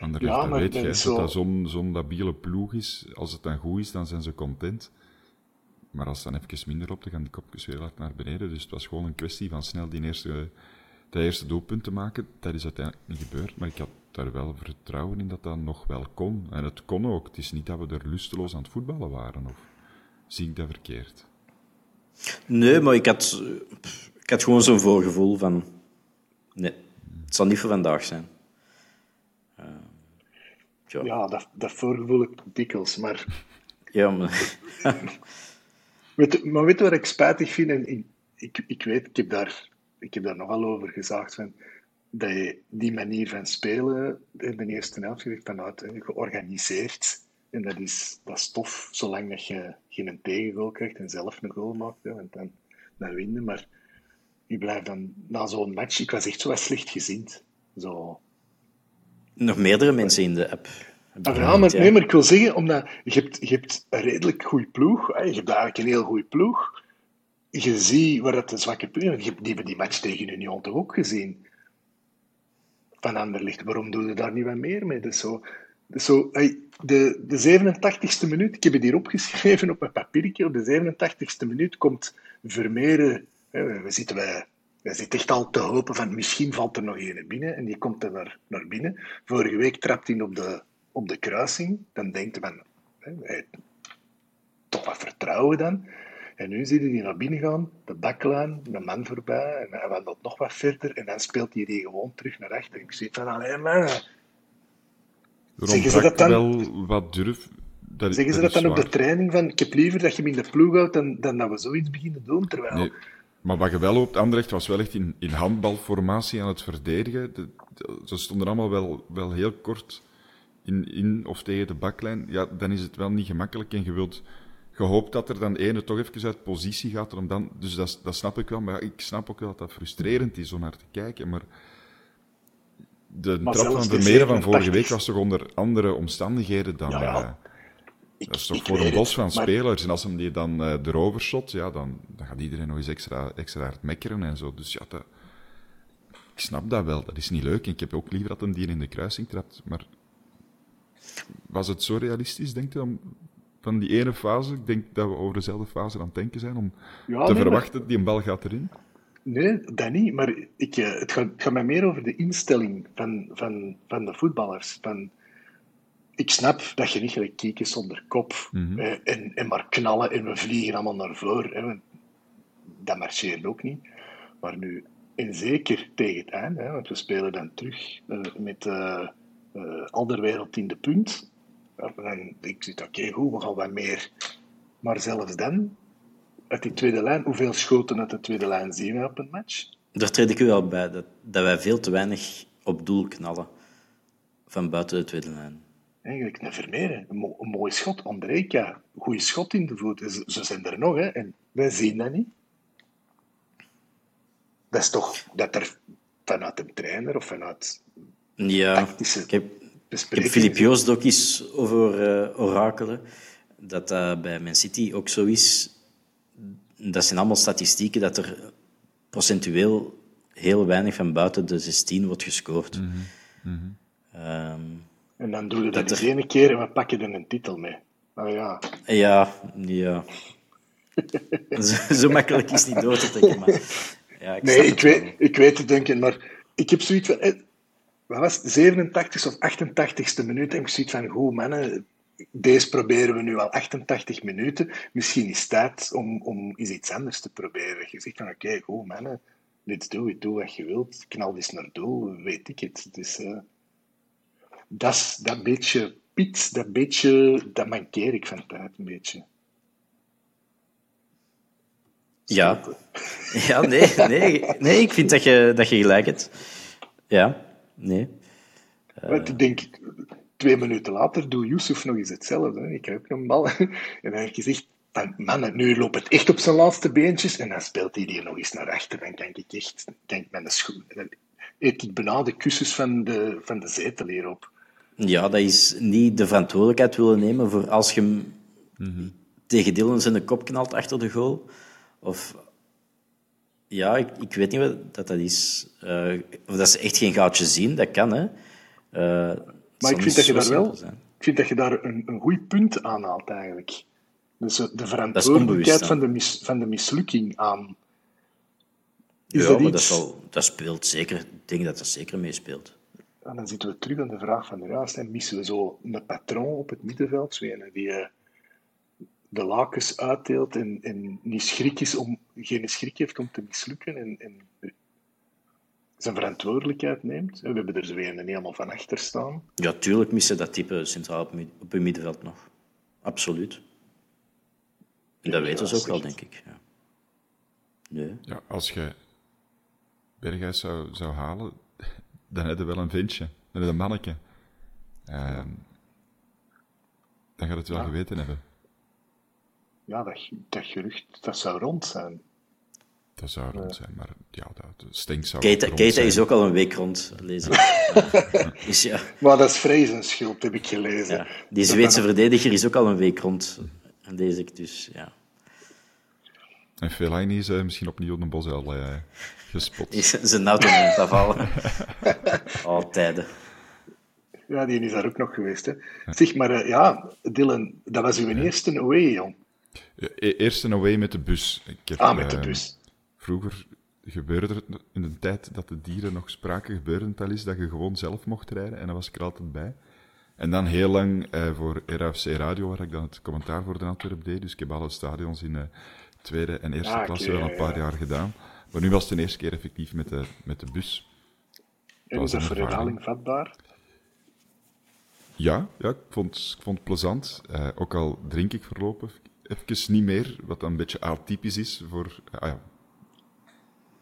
[SPEAKER 3] Anderlecht,
[SPEAKER 1] Ja,
[SPEAKER 3] dan
[SPEAKER 1] maar
[SPEAKER 3] weet
[SPEAKER 1] dat
[SPEAKER 3] je,
[SPEAKER 1] is
[SPEAKER 3] dat
[SPEAKER 1] zo-
[SPEAKER 3] dat zo'n zo'n labiele ploeg is. Als het dan goed is, dan zijn ze content. Maar als het dan even minder op, dan gaan die kopjes weer hard naar beneden. Dus het was gewoon een kwestie van snel die eerste, dat eerste doelpunt te maken. Dat is uiteindelijk niet gebeurd, maar ik had daar wel vertrouwen in dat dat nog wel kon. En het kon ook. Het is niet dat we er lusteloos aan het voetballen waren. Of zie ik dat verkeerd?
[SPEAKER 2] Nee, maar ik had, ik had gewoon zo'n voorgevoel van... Nee, het zal niet voor vandaag zijn. Eh, tja.
[SPEAKER 1] Ja, dat, dat voorgevoel ik dikwijls. Maar
[SPEAKER 2] Ja, maar...
[SPEAKER 1] Weet, maar weet je wat ik spijtig vind? En ik, ik, ik weet, ik heb, daar, ik heb daar nogal over gezaagd. Van, dat je die manier van spelen in de eerste helft je vanuit hè, georganiseerd. En dat is, dat is tof, zolang dat je geen tegengoal krijgt en zelf een goal maakt. Hè, want dan, dan win je. Maar je blijft dan na zo'n match... Ik was echt zo slecht gezind. Zo,
[SPEAKER 2] Nog meerdere mensen in de app.
[SPEAKER 1] Ah, ja, maar, nee, maar ik wil zeggen, omdat je hebt, je hebt een redelijk goede ploeg. Hè, je hebt eigenlijk een heel goede ploeg. Je ziet waar dat de zwakke punten zijn. Je hebt die hebben die match tegen Union toch ook gezien. Van Anderlicht. Waarom doen we daar niet wat meer mee? Dus zo, dus zo, hey, de, de 87ste minuut, ik heb het hier opgeschreven op mijn papiertje. Op de 87ste minuut komt Vermeeren. Hè, we zitten bij. We zitten echt al te hopen van misschien valt er nog een binnen en die komt er naar, naar binnen. Vorige week trapt hij op de, op de kruising. Dan denkt hij hè, hij, toch wat vertrouwen dan. En nu zie je die naar binnen gaan, de baklijn, de man voorbij, en hij wandelt nog wat verder, en dan speelt hij die gewoon terug naar achter. En ik zit van, alleen man,
[SPEAKER 3] Er
[SPEAKER 1] Zeggen ze dat dan?
[SPEAKER 3] wel wat durf. Dat,
[SPEAKER 1] zeggen ze dat dan op de training, van ik heb liever dat je hem in de ploeg houdt dan, dan dat we zoiets beginnen doen, terwijl...
[SPEAKER 3] Nee, maar wat je wel op Anderlecht was wel echt in, in handbalformatie aan het verdedigen. De- de- ze stonden allemaal wel, wel heel kort in, in of tegen de baklijn. Ja, dan is het wel niet gemakkelijk en je wilt gehoopt dat er dan ene toch even uit positie gaat. Om dan, dus dat, dat snap ik wel, maar ik snap ook wel dat dat frustrerend is om naar te kijken. Maar de
[SPEAKER 1] Maar
[SPEAKER 3] trap van Vermeeren van vorige
[SPEAKER 1] 87
[SPEAKER 3] week was toch onder andere omstandigheden dan...
[SPEAKER 1] Ja, ja.
[SPEAKER 3] Dat is toch voor een bos van
[SPEAKER 1] maar-
[SPEAKER 3] spelers. En als hem die dan eh erover shot, ja, dan, dan gaat iedereen nog eens extra, extra hard mekkeren en zo. Dus ja, dat, ik snap dat wel. Dat is niet leuk. En ik heb ook liever dat hem die in de kruising trapt. Maar was het zo realistisch, denk je, om, van die ene fase? Ik denk dat we over dezelfde fase aan het denken zijn, om
[SPEAKER 1] Ja,
[SPEAKER 3] te
[SPEAKER 1] nee,
[SPEAKER 3] verwachten dat die een bal gaat erin.
[SPEAKER 1] Nee, dat niet. Maar ik, eh, het, gaat, het gaat mij meer over de instelling van, van, van de voetballers. Van, ik snap dat je niet gelijk kieken zonder kop eh, en, en maar knallen en we vliegen allemaal naar voren. Hè, dat marcheert ook niet. Maar nu, en zeker tegen het einde, hè, want we spelen dan terug eh, met eh eh, Alderwereld in de punt. Ja, dan ik zit oké, goed, we gaan wat meer. Maar zelfs dan, uit die tweede lijn, hoeveel schoten uit de tweede lijn zien we op een match?
[SPEAKER 2] Daar treed ik u wel bij, dat, dat wij veel te weinig op doel knallen. Van buiten de tweede lijn.
[SPEAKER 1] Eigenlijk een Vermeer, een, mo- een mooi schot. Andrejka, goede schot in de voet. Ze, ze zijn er nog, hè. En wij zien dat niet. Dat is toch dat er vanuit een trainer of vanuit
[SPEAKER 2] Ja,
[SPEAKER 1] Tactische
[SPEAKER 2] ik heb, ik heb. Filip Joost ook eens over eh, orakelen. Dat dat bij Man City ook zo is. Dat zijn allemaal statistieken dat er procentueel heel weinig van buiten de 16 wordt gescoord. Ehm,
[SPEAKER 1] En dan doen we dat
[SPEAKER 2] er-
[SPEAKER 1] ene keer en we pakken er een titel mee. Ah ja,
[SPEAKER 2] ja, ja. zo, zo makkelijk is het niet door te trekken, maar... Ja, ik
[SPEAKER 1] Nee, ik weet, ik weet het denken, maar ik heb zoiets van... eh, Wat was het? 87 of 88ste minuut en ik zoiets van... Goed, mannen, deze proberen we nu al 88 minuten. Misschien is het tijd om, om eens iets anders te proberen. Je zegt van, oké, goed, mannen, let's do it, doe wat je wilt. Knal eens naar doel, weet ik het. Dus, eh, dat, is- dat beetje piet, dat beetje... Dat mankeer ik van tijd een beetje.
[SPEAKER 2] Ja, ja nee, nee, nee, ik vind dat je, dat je gelijk hebt. Ja, nee.
[SPEAKER 1] Want ik denk, twee minuten later doet Yusuf nog eens hetzelfde. hè. Ik heb een bal. En dan heb ik gezegd, man, nu loopt het echt op zijn laatste beentjes. En dan speelt hij die nog eens naar achter. Dan kan ik echt ik mijn schoen... dan eet het bijna de kussens van de, van de zetel hierop.
[SPEAKER 2] Ja, dat is niet de verantwoordelijkheid willen nemen voor als je hem tegen Dylan zijn kop knalt achter de goal. Of ja, ik, ik weet niet wat dat, dat is. Eh, of dat ze echt geen goudje zien, dat kan, hè. Uh,
[SPEAKER 1] maar ik vind dat je daar wel... Ik vind dat je daar een, een goed punt aanhaalt, eigenlijk. Dus de verantwoordelijkheid van de, mis, van de mislukking aan...
[SPEAKER 2] Is ja, dat, maar dat, zal, dat speelt zeker. Ik denk dat dat zeker meespeelt.
[SPEAKER 1] En dan zitten we terug aan de vraag van de juist. En missen we zo een patroon op het middenveld, zo die uh, de lakens uitdeelt en, en niet schrik is om, geen schrik heeft om te mislukken en, en zijn verantwoordelijkheid neemt. We hebben er zo een helemaal van achter staan.
[SPEAKER 2] Ja, tuurlijk missen dat type centraal op, op het middenveld nog. Absoluut. En dat weten ze ook wel, denk ik. Ja. Nee.
[SPEAKER 3] ja, als je Berghuis zou, zou halen, dan heb je wel een vintje. Dan heb je een manneke. Uh, dan gaat het wel geweten hebben.
[SPEAKER 1] Ja, dat, dat gerucht, dat zou rond zijn.
[SPEAKER 3] Dat zou rond zijn, maar ja, dat stinkt zou
[SPEAKER 2] Keita, Keita is ook al een week rond, lezen. is, ja.
[SPEAKER 1] Maar dat is Vrezen schuld, heb ik gelezen. Ja,
[SPEAKER 2] die Zweedse verdediger is ook al een week rond, lees ik dus, ja.
[SPEAKER 3] En Fellaini is uh, misschien opnieuw een Bozel uh, gespot.
[SPEAKER 2] Is zijn auto het afvallen. Altijd.
[SPEAKER 1] Ja, die is daar ook nog geweest. Hè. Zeg maar, uh, ja, Dylan, dat was uw eerste away, jong.
[SPEAKER 3] E eerste away met de bus. Ik heb,
[SPEAKER 1] ah, met de bus.
[SPEAKER 3] Vroeger gebeurde het in de tijd dat de dieren nog spraken, gebeurde het al eens dat je gewoon zelf mocht rijden. En daar was ik er altijd bij. En dan heel lang voor RFC Radio, waar ik dan het commentaar voor de Antwerp deed. Dus ik heb alle stadions in tweede en eerste ah, klasse wel een paar jaar gedaan. Maar nu was het de eerste keer effectief met de, met de bus.
[SPEAKER 1] En is dat voor herhaling vatbaar?
[SPEAKER 3] Ja, ja ik, vond, ik vond het plezant. Uh, ook al drink ik voorlopig even niet meer, wat dan een beetje atypisch is voor... Uh, ja,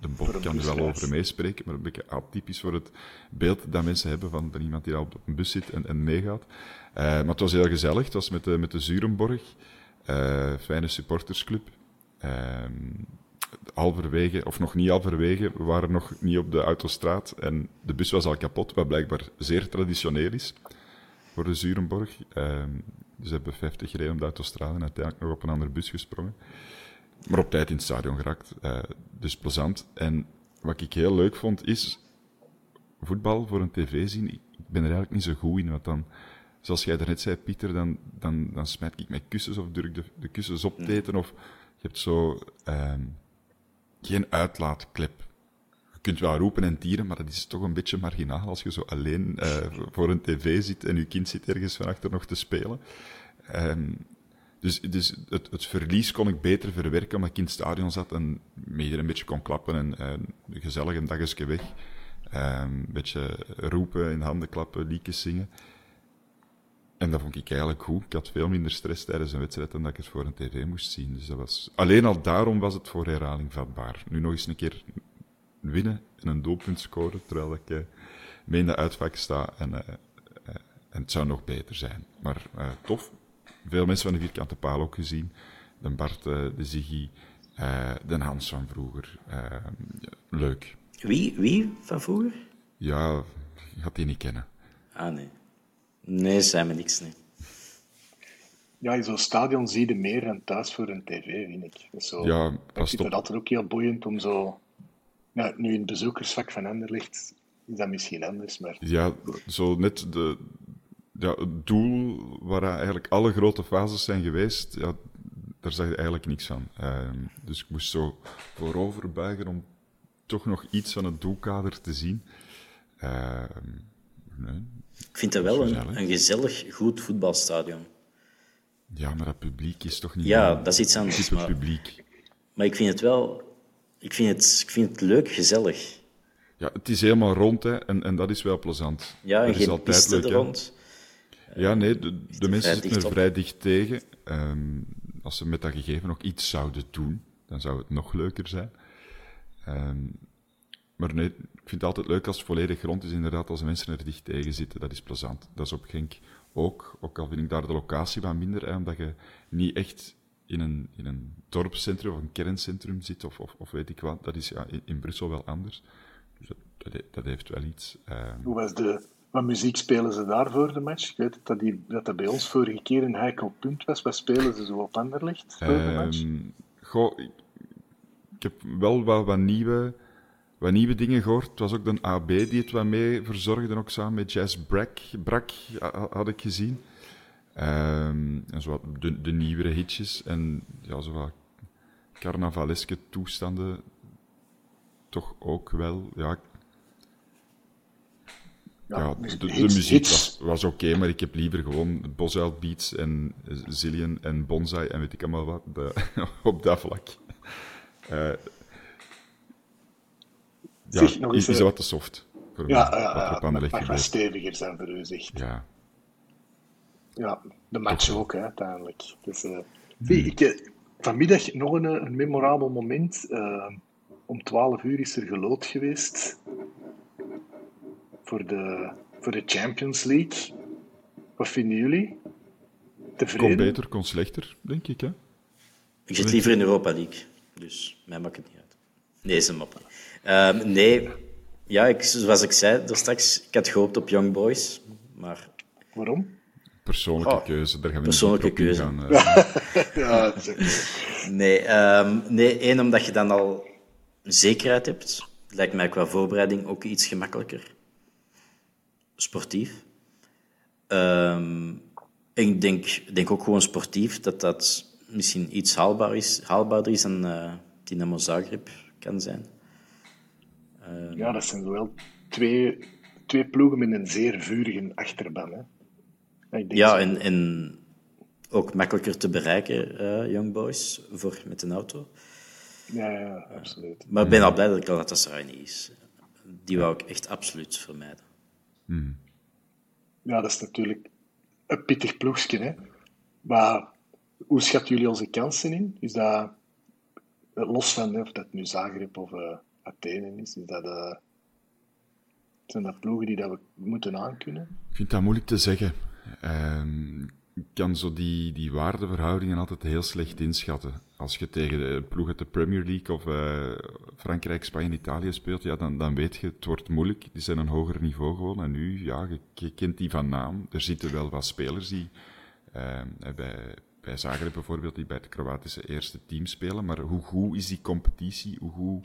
[SPEAKER 3] de Bob kan er wel over meespreken, maar een beetje atypisch voor het beeld dat mensen hebben van, van iemand die al op een bus zit en, en meegaat. Uh, maar het was heel gezellig. Het was met de, met de Zurenborg. fijne supportersclub. Halverwege, of nog niet halverwege, we waren nog niet op de autostraat en de bus was al kapot, wat blijkbaar zeer traditioneel is voor de Zurenborg. Um, dus hebben 50 gereden op de autostraat en uiteindelijk nog op een andere bus gesprongen. Maar op tijd in het stadion geraakt, uh, dus plezant. En wat ik heel leuk vond is voetbal voor een tv zien. Ik ben er eigenlijk niet zo goed in, want dan, zoals jij daarnet zei, Pieter, dan, dan, dan smijt ik mijn kussens of durk de, de kussens op te eten of je hebt zo ehm, geen uitlaatklep. Je kunt wel roepen en tieren, maar dat is toch een beetje marginaal als je zo alleen uh, voor een tv zit en je kind zit ergens van achter nog te spelen. Um, dus, dus het, het, verlies kon ik beter verwerken omdat ik in het stadion zat en me een beetje kon klappen en, gezellig een dagje weg. Um, een beetje roepen, in handen klappen, liedjes zingen. En dat vond ik eigenlijk goed. Ik had veel minder stress tijdens een wedstrijd dan dat ik het voor een tv moest zien. Dus dat was... Alleen al daarom was het voor herhaling vatbaar. Nu nog eens een keer winnen en een doelpunt scoren, terwijl ik uh, mee in de uitvak sta. En, uh, uh, en het zou nog beter zijn. Maar tof. Veel mensen van de vierkante paal ook gezien. De Bart, de Ziggy, de Hans van vroeger. leuk.
[SPEAKER 2] Wie? Wie van vroeger?
[SPEAKER 3] Ja, je gaat die niet kennen.
[SPEAKER 2] Ah, nee. Nee, zijn me niks, nee.
[SPEAKER 1] Ja, in zo'n stadion zie je meer dan thuis voor een tv, vind ik. Dus zo, ja, ik vind het altijd ook heel boeiend om zo... Ja, nu in het bezoekersvak van Anderlecht is dat misschien anders, maar...
[SPEAKER 3] Ja, zo net de, ja, het doel waar eigenlijk alle grote fases zijn geweest, ja, daar zag je eigenlijk niks van. Uh, dus ik moest zo voorover buigen om toch nog iets van het doelkader te zien. Uh,
[SPEAKER 2] nee, ik vind dat wel een, een gezellig, goed voetbalstadion.
[SPEAKER 3] Ja, maar dat publiek is toch niet...
[SPEAKER 2] Ja, dat is iets anders.
[SPEAKER 3] Maar, publiek.
[SPEAKER 2] maar ik vind het wel... Ik vind het, ik vind het leuk, gezellig.
[SPEAKER 3] Ja, het is helemaal rond, hè, en, en dat is wel plezant.
[SPEAKER 2] Ja, en dat geen is altijd leuk, er rond.
[SPEAKER 3] Ja, nee, de, de mensen zitten er vrij dicht tegen. Um, als ze met dat gegeven nog iets zouden doen, dan zou het nog leuker zijn. Um, maar nee, ik vind het altijd leuk als het volledig grond is, inderdaad, als mensen er dicht tegen zitten. Dat is plezant. Dat is op Genk ook. Ook al vind ik daar de locatie wat minder, hè, omdat je niet echt in een, in een dorpscentrum of een kerncentrum zit, of, of, of weet ik wat. Dat is ja, in, Brussel wel anders. Dus dat, dat, dat heeft wel iets. Ehm.
[SPEAKER 1] Hoe was de... Wat muziek spelen ze daar voor de match? Ik weet dat, die, dat dat bij ons vorige keer een heikel punt was. Wat spelen ze zo op Anderlecht voor de match?
[SPEAKER 3] Ehm, goh, ik, ik heb wel wat, wat, nieuwe, wat nieuwe dingen gehoord. Het was ook de AB die het wat mee verzorgde, ook samen met Jazz Brak, Brak ha- had ik gezien. Ehm, en zo wat de, de nieuwere hitjes en ja, zo wat carnavaleske toestanden toch ook wel. Ja, ja, de, de
[SPEAKER 1] hits-
[SPEAKER 3] muziek
[SPEAKER 1] hits.
[SPEAKER 3] was, was oké, maar ik heb liever gewoon Bosuil Beats en Zillion en Bonsai en weet ik allemaal wat de- op dat vlak. Eh, ja,
[SPEAKER 1] Zeg, nog eens,
[SPEAKER 3] is, is
[SPEAKER 1] eh,
[SPEAKER 3] dat wat te soft voor
[SPEAKER 1] Ja, ja, ja, mag wat steviger zijn voor u, zegt.
[SPEAKER 3] Ja.
[SPEAKER 1] Ja, de match ook, hè, uiteindelijk. Dus, eh, zie, ik, eh, vanmiddag nog een, een memorabel moment. Om 12 uur is er gelood geweest voor de, voor de Champions League. Wat vinden jullie?
[SPEAKER 3] Kon
[SPEAKER 1] Tevreden?
[SPEAKER 3] beter, kon slechter, denk ik. Hè?
[SPEAKER 2] Ik zit liever in Europa League, dus mij maakt het niet uit. Nee, is een Ehm, nee, ja, ik, zoals ik zei daar straks, ik had gehoopt op Young Boys, maar
[SPEAKER 1] Waarom?
[SPEAKER 3] Persoonlijke
[SPEAKER 2] Oh,
[SPEAKER 3] keuze, daar gaan we
[SPEAKER 2] persoonlijke
[SPEAKER 3] niet dieper op
[SPEAKER 2] keuze.
[SPEAKER 3] ingaan, eh.
[SPEAKER 1] Ja,
[SPEAKER 2] nee, ehm, nee, één, omdat je dan al zekerheid hebt. Lijkt mij qua voorbereiding ook iets gemakkelijker. Sportief. Ehm, ik denk, denk ook gewoon sportief dat dat misschien iets haalbaar is, haalbaarder is dan eh Dynamo Zagreb kan zijn.
[SPEAKER 1] Ja, dat zijn wel twee, twee ploegen met een zeer vurige achterban. Hè. Ik denk
[SPEAKER 2] Ja, en, en ook makkelijker te bereiken, eh Young Boys, voor, met een auto.
[SPEAKER 1] ja, ja, absoluut.
[SPEAKER 2] Maar ik ben al blij dat Galatasaray niet is. Die wou ik echt absoluut vermijden.
[SPEAKER 1] Ja, dat is natuurlijk een pittig ploegje. Hè. Maar hoe schatten jullie onze kansen in? Is dat, eh, los van hè, of dat nu Zagreb of eh, Athene is, is dat, eh, zijn dat ploegen die dat we moeten aankunnen?
[SPEAKER 3] Ik vind dat moeilijk te zeggen. Ehm, ik kan zo die, die waardeverhoudingen altijd heel slecht inschatten. Als je tegen de ploeg uit de Premier League of eh, Frankrijk, Spanje, Italië speelt, ja, dan, dan weet je, het wordt moeilijk. Die zijn een hoger niveau gewoon. En nu, ja, je, kent die van naam. Er zitten wel wat spelers die ehm, bij, bij Zagreb bijvoorbeeld, die bij het Kroatische eerste team spelen. Maar hoe goed is die competitie? Hoe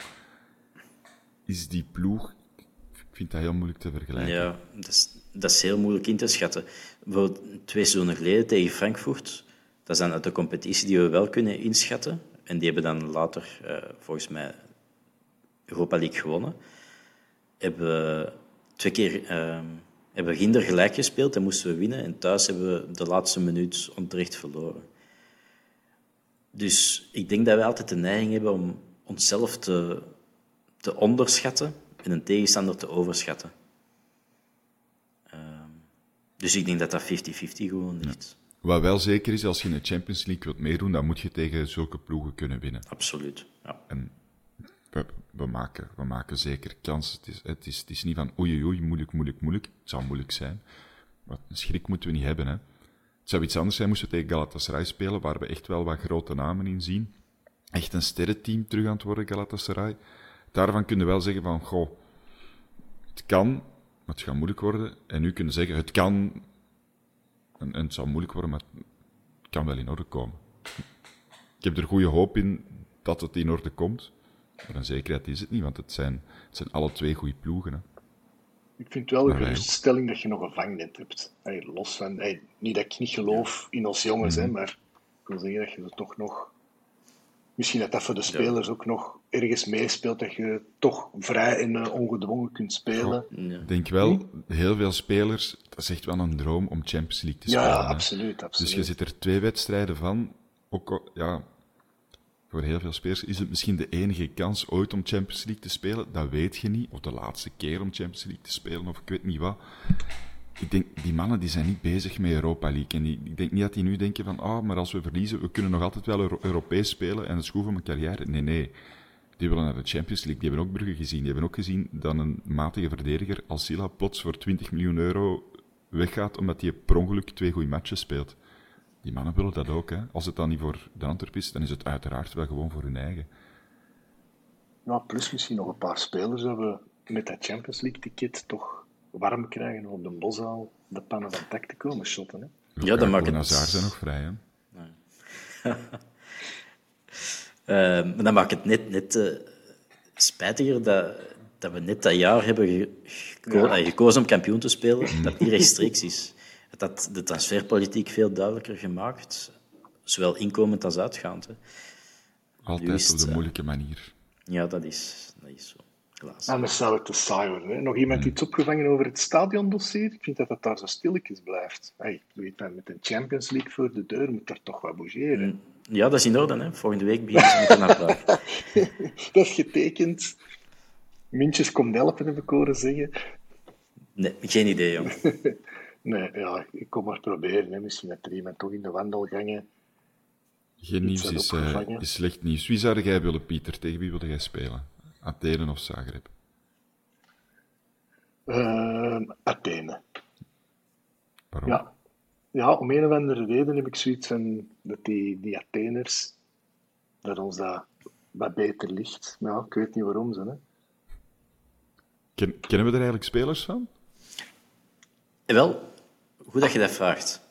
[SPEAKER 3] is die ploeg? Ik vind dat heel moeilijk te vergelijken.
[SPEAKER 2] Ja, dat is, dat is heel moeilijk in te schatten. Bijvoorbeeld twee seizoenen geleden tegen Frankfurt, dat is dan uit de competitie die we wel kunnen inschatten. En die hebben dan later, eh, volgens mij, Europa League gewonnen. Hebben we twee keer ehm, hebben Ginder gelijk gespeeld en moesten we winnen. En thuis hebben we de laatste minuut onterecht verloren. Dus ik denk dat wij altijd de neiging hebben om onszelf te, te onderschatten en een tegenstander te overschatten. Ehm, dus ik denk dat dat 50-50 gewoon ligt.
[SPEAKER 3] Wat wel zeker is, als je in de Champions League wilt meedoen, dan moet je tegen zulke ploegen kunnen winnen.
[SPEAKER 2] Absoluut. Ja.
[SPEAKER 3] En we, we, maken, we maken zeker kans. Het is, het, is, het is niet van oei oei, oei, moeilijk, moeilijk, moeilijk. Het zou moeilijk zijn. Maar een schrik moeten we niet hebben. Hè. Het zou iets anders zijn moesten we tegen Galatasaray spelen, waar we echt wel wat grote namen in zien. Echt een sterrenteam terug aan het worden, Galatasaray. Daarvan kunnen we wel zeggen van, goh, het kan, maar het gaat moeilijk worden. En nu kunnen zeggen, het kan, en, en het zou moeilijk worden, maar het kan wel in orde komen. Ik heb er goede hoop in dat het in orde komt. Maar een zekerheid is het niet, want het zijn, het zijn alle twee goede ploegen. Hè.
[SPEAKER 1] Ik vind wel een geruststelling dat je nog een vangnet hebt. Hey, los van, hey, niet dat ik niet geloof in ons jongens,
[SPEAKER 3] Mhm.
[SPEAKER 1] hè, maar ik wil zeggen dat je er toch nog. Misschien dat dat voor de spelers ook nog ergens meespeelt, dat je toch vrij en eh, ongedwongen kunt spelen.
[SPEAKER 3] Ik denk wel, heel veel spelers, dat is echt wel een droom om Champions League te spelen.
[SPEAKER 1] ja, absoluut, absoluut.
[SPEAKER 3] Dus je zit er twee wedstrijden van. Ook, ja, voor heel veel spelers is het misschien de enige kans ooit om Champions League te spelen. Dat weet je niet. Of de laatste keer om Champions League te spelen, of ik weet niet wat. Ik denk, die mannen die zijn niet bezig met Europa League. En ik denk niet dat die nu denken van, ah, maar als we verliezen, we kunnen nog altijd wel Euro- Europees spelen en het is goed mijn carrière. Nee, nee. Die willen naar de Champions League. Die hebben ook Brugge gezien. Die hebben ook gezien dat een matige verdediger als plots voor 20 miljoen euro weggaat omdat hij per ongeluk twee goede matches speelt. Die mannen willen dat ook. Hè. Als het dan niet voor de Antwerp is, dan is het uiteraard wel gewoon voor hun eigen.
[SPEAKER 1] Ja, plus misschien nog een paar spelers dat we met dat Champions League ticket toch warm krijgen om op de boszaal de pannen van tak te komen shotten. Hè?
[SPEAKER 2] Ja, dan maakt
[SPEAKER 3] het... Hazard zijn nog vrij, hè?
[SPEAKER 2] Uh, maar dan maakt het net, net uh, spijtiger dat, dat we net dat jaar hebben ge geko ja. gekozen om kampioen te spelen, dat niet rechtstreeks is. Het had de transferpolitiek veel duidelijker gemaakt, zowel inkomend als uitgaand. Hè.
[SPEAKER 3] Altijd op de moeilijke manier.
[SPEAKER 2] Ja, dat is, dat is zo. Helaas.
[SPEAKER 1] Anders zou het te saai worden. Hè? Nog iemand iets opgevangen over het stadiondossier? Ik vind dat het daar zo stilletjes blijft. Hey, weet dan, met een Champions League voor de deur moet er toch wat bougeren.
[SPEAKER 2] Ja, dat is in orde. Hè. Volgende week beginnen ze met een
[SPEAKER 1] dat is getekend. Mintjes komt helpen, heb ik horen zeggen.
[SPEAKER 2] Nee, geen idee, jong.
[SPEAKER 1] nee, ja, ik kom maar proberen. Hè. Misschien dat er iemand toch in de wandelgangen...
[SPEAKER 3] Geen nieuws is, uh, is slecht nieuws. Wie zou jij willen, Pieter? Tegen wie wilde jij spelen? Athene of Zagreb?
[SPEAKER 1] Uh, Athene.
[SPEAKER 3] Waarom?
[SPEAKER 1] Ja. ja, om een of andere reden heb ik zoiets van dat die, die Atheners, dat ons dat wat beter ligt. Maar ja, ik weet niet waarom ze. Hè.
[SPEAKER 3] Ken, kennen we er eigenlijk spelers van?
[SPEAKER 2] Wel, goed dat je dat vraagt.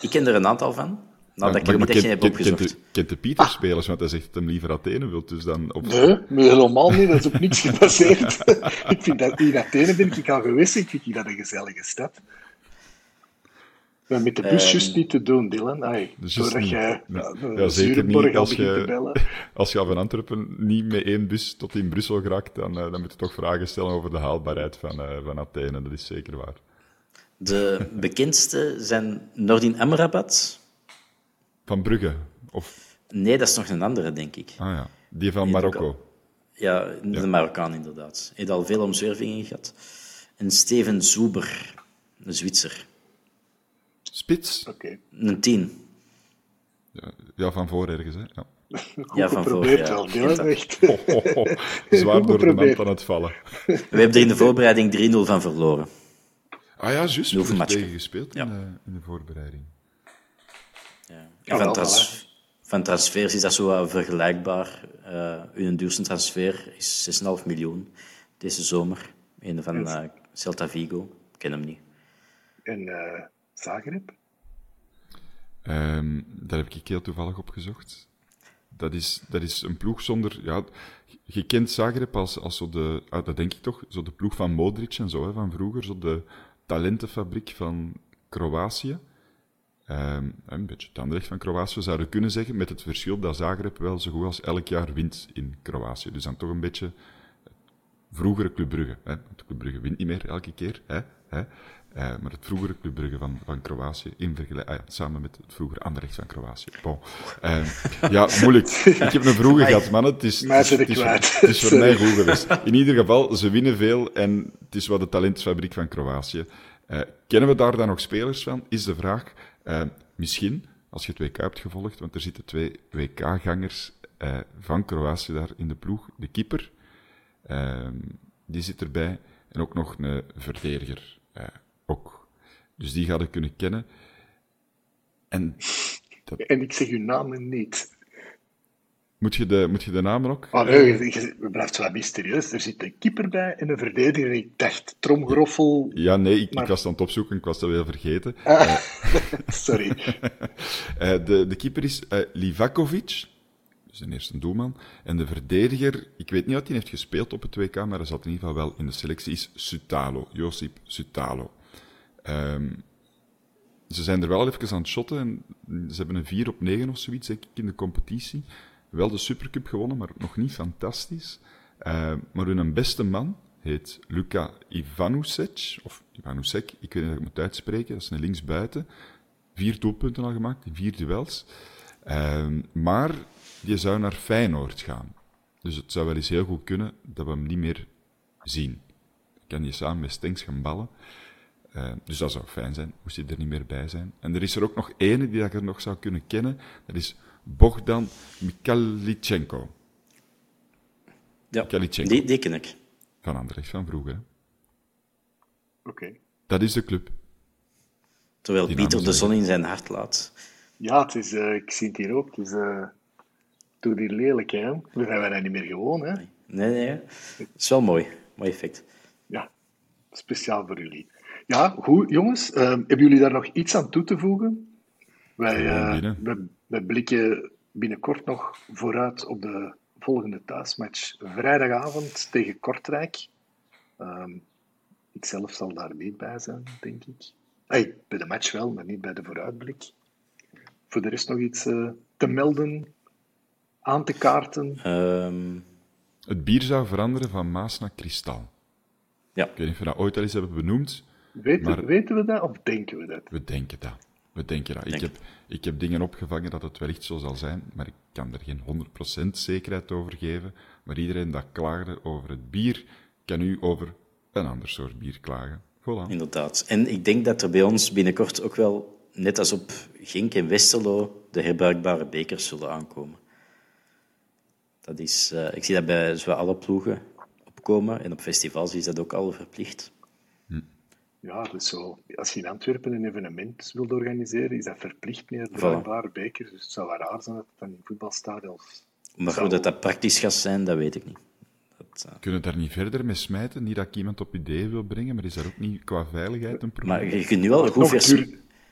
[SPEAKER 2] Ik ken er een aantal van. Nou, dat ik niet echt heb opgezocht.
[SPEAKER 3] Kent de, Pieter spelers, want hij zegt dat hem liever Athene wilt, dus dan... Op...
[SPEAKER 1] Nee, helemaal niet. Dat is op niets gebaseerd. ik vind dat in Athene ben ik al geweest. Ik vind dat een gezellige stad. Maar met de bus um, juist niet te doen, Dylan. Ay,
[SPEAKER 3] dus
[SPEAKER 1] doordat
[SPEAKER 3] niet,
[SPEAKER 1] jij
[SPEAKER 3] ja, ja, zeker niet als je, als je van Antwerpen niet met één bus tot in Brussel geraakt, dan, uh, dan moet je toch vragen stellen over de haalbaarheid van, uh, van Athene. Dat is zeker waar.
[SPEAKER 2] De bekendste zijn Nordin Amrabat.
[SPEAKER 3] Van Brugge? Of...
[SPEAKER 2] Nee, dat is nog een andere, denk ik.
[SPEAKER 3] Ah ja, die van Marokko.
[SPEAKER 2] Ja, de ja. Marokkaan inderdaad. Hij heeft al veel omzwervingen gehad. En Steven Zuber, een Zwitser.
[SPEAKER 3] Spits?
[SPEAKER 1] Okay.
[SPEAKER 2] Een tien.
[SPEAKER 3] Ja, ja, van voor ergens, hè? Ja,
[SPEAKER 2] ja van voor, ja.
[SPEAKER 1] wel, Dylan, echt.
[SPEAKER 3] Oh, oh, oh. Zwaar door de mand aan het vallen.
[SPEAKER 2] We hebben er in de voorbereiding 3-0 van verloren.
[SPEAKER 3] Ah ja, juist. We hebben tegen gespeeld ja. in, de, in de voorbereiding.
[SPEAKER 2] Ja. van, trans van transfers is dat zo vergelijkbaar. Uh, hun duurste transfer is 6,5 miljoen deze zomer. Een van uh, Celta Vigo. Ik ken hem niet.
[SPEAKER 1] En uh, Zagreb?
[SPEAKER 3] Um, daar heb ik heel toevallig opgezocht. Dat is, dat is een ploeg zonder... Ja, je kent Zagreb als, als zo de... Ah, dat denk ik toch, zo de ploeg van Modric en zo, hè, van vroeger. Zo de talentenfabriek van Kroatië. Um, een beetje van Kroatië zouden kunnen zeggen, met het verschil dat Zagreb wel zo goed als elk jaar wint in Kroatië. Dus dan toch een beetje vroegere Club Brugge. Hè? Want Club Brugge wint niet meer elke keer, hè? Hè? Uh, maar het vroegere Club Brugge van, van Kroatië, in vergelijking, ah ja, samen met het vroegere Anderlecht van Kroatië. Bon. Uh, ja, moeilijk. Ik heb een vroege gehad, man. Het is, het, het, is, het is voor mij goed geweest. In ieder geval, ze winnen veel en het is wat de talentsfabriek van Kroatië. Uh, kennen we daar dan nog spelers van? Is de vraag. Misschien, als je het WK hebt gevolgd, want er zitten twee WK-gangers van Kroatië daar in de ploeg. De keeper, die zit erbij. En ook nog een verdediger ook. Dus die ik kunnen kennen. En,
[SPEAKER 1] en ik zeg uw namen niet.
[SPEAKER 3] Moet je de, moet je de namen ook?
[SPEAKER 1] Oh, nee, je blijft wel mysterieus. Er zit een keeper bij en een verdediger. Ik dacht, tromgroffel.
[SPEAKER 3] Ja, nee, ik, maar... ik was aan het opzoeken, ik was dat wel vergeten.
[SPEAKER 1] Ah, uh, sorry.
[SPEAKER 3] uh, de, de keeper is uh, Livakovic, dus de eerste doelman. En de verdediger, ik weet niet wat hij heeft gespeeld op het WK, maar hij zat in ieder geval wel in de selectie, is Sutalo, Josip Sutalo. Um, ze zijn er wel even aan het shotten en ze hebben een 4 op 9 of zoiets, denk ik, in de competitie. Wel de Supercup gewonnen, maar nog niet fantastisch. Uh, maar hun beste man heet Luka Ivanusec, of Ivanusek, ik weet niet of ik moet uitspreken, dat is een linksbuiten. Vier doelpunten al gemaakt, vier duels. Uh, maar die zou naar Feyenoord gaan. Dus het zou wel eens heel goed kunnen dat we hem niet meer zien. Dan kan je samen met Stenks gaan ballen. Uh, dus dat zou fijn zijn, moest hij er niet meer bij zijn. En er is er ook nog ene die ik er nog zou kunnen kennen. Dat is Bogdan Mikhailichenko.
[SPEAKER 2] Ja, die, die ken ik.
[SPEAKER 3] Van Anderlecht, van vroeger.
[SPEAKER 1] Oké. Okay.
[SPEAKER 3] Dat is de club.
[SPEAKER 2] Terwijl die Pieter de zon in zijn hart laat.
[SPEAKER 1] Ja, het is, uh, ik zie het hier ook. Het is uh, door die lelijk, hè. We zijn wij niet meer gewoon, hè.
[SPEAKER 2] Nee, nee. Het is wel mooi. mooi effect.
[SPEAKER 1] Ja, speciaal voor jullie. Ja, goed, jongens. Ehm, hebben jullie daar nog iets aan toe te voegen? Wij, eh, wij blikken binnenkort nog vooruit op de volgende thuismatch. Vrijdagavond tegen Kortrijk. Ehm ik zelf zal daar niet bij zijn, denk ik. Hey, bij de match wel, maar niet bij de vooruitblik. Voor de rest nog iets eh, te melden, aan te kaarten.
[SPEAKER 2] Ehm,
[SPEAKER 3] Het bier zou veranderen van Maas naar Kristal.
[SPEAKER 2] ja,
[SPEAKER 3] Ik weet niet of we dat ooit al eens hebben benoemd.
[SPEAKER 1] Weten,
[SPEAKER 3] Maar-
[SPEAKER 1] weten we dat of denken we dat?
[SPEAKER 3] We denken dat. We denken dat. Ik heb, ik heb dingen opgevangen dat het wellicht zo zal zijn, maar ik kan er geen 100% zekerheid over geven. Maar iedereen dat klaagde over het bier, kan nu over een ander soort bier klagen. Voilà.
[SPEAKER 2] inderdaad. En ik denk dat er bij ons binnenkort ook wel, net als op Genk en Westerlo, de herbruikbare bekers zullen aankomen. Dat is, eh, ik zie dat bij zowel alle ploegen opkomen en op festivals is dat ook al verplicht.
[SPEAKER 1] Ja, dus zo, als je in Antwerpen een evenement wilt organiseren, is dat verplicht meer bruikbare bekers. Dus het zou wel raar zijn dat het dan in voetbalstadions...
[SPEAKER 2] Maar
[SPEAKER 1] zou-
[SPEAKER 2] hoe dat, dat praktisch gaat zijn, dat weet ik niet. Dat, eh,
[SPEAKER 3] Kunnen we daar niet verder mee smijten? Niet dat ik iemand op ideeën wil brengen, maar is dat ook niet qua veiligheid een probleem?
[SPEAKER 2] maar je kunt nu al een goed vers...
[SPEAKER 1] dat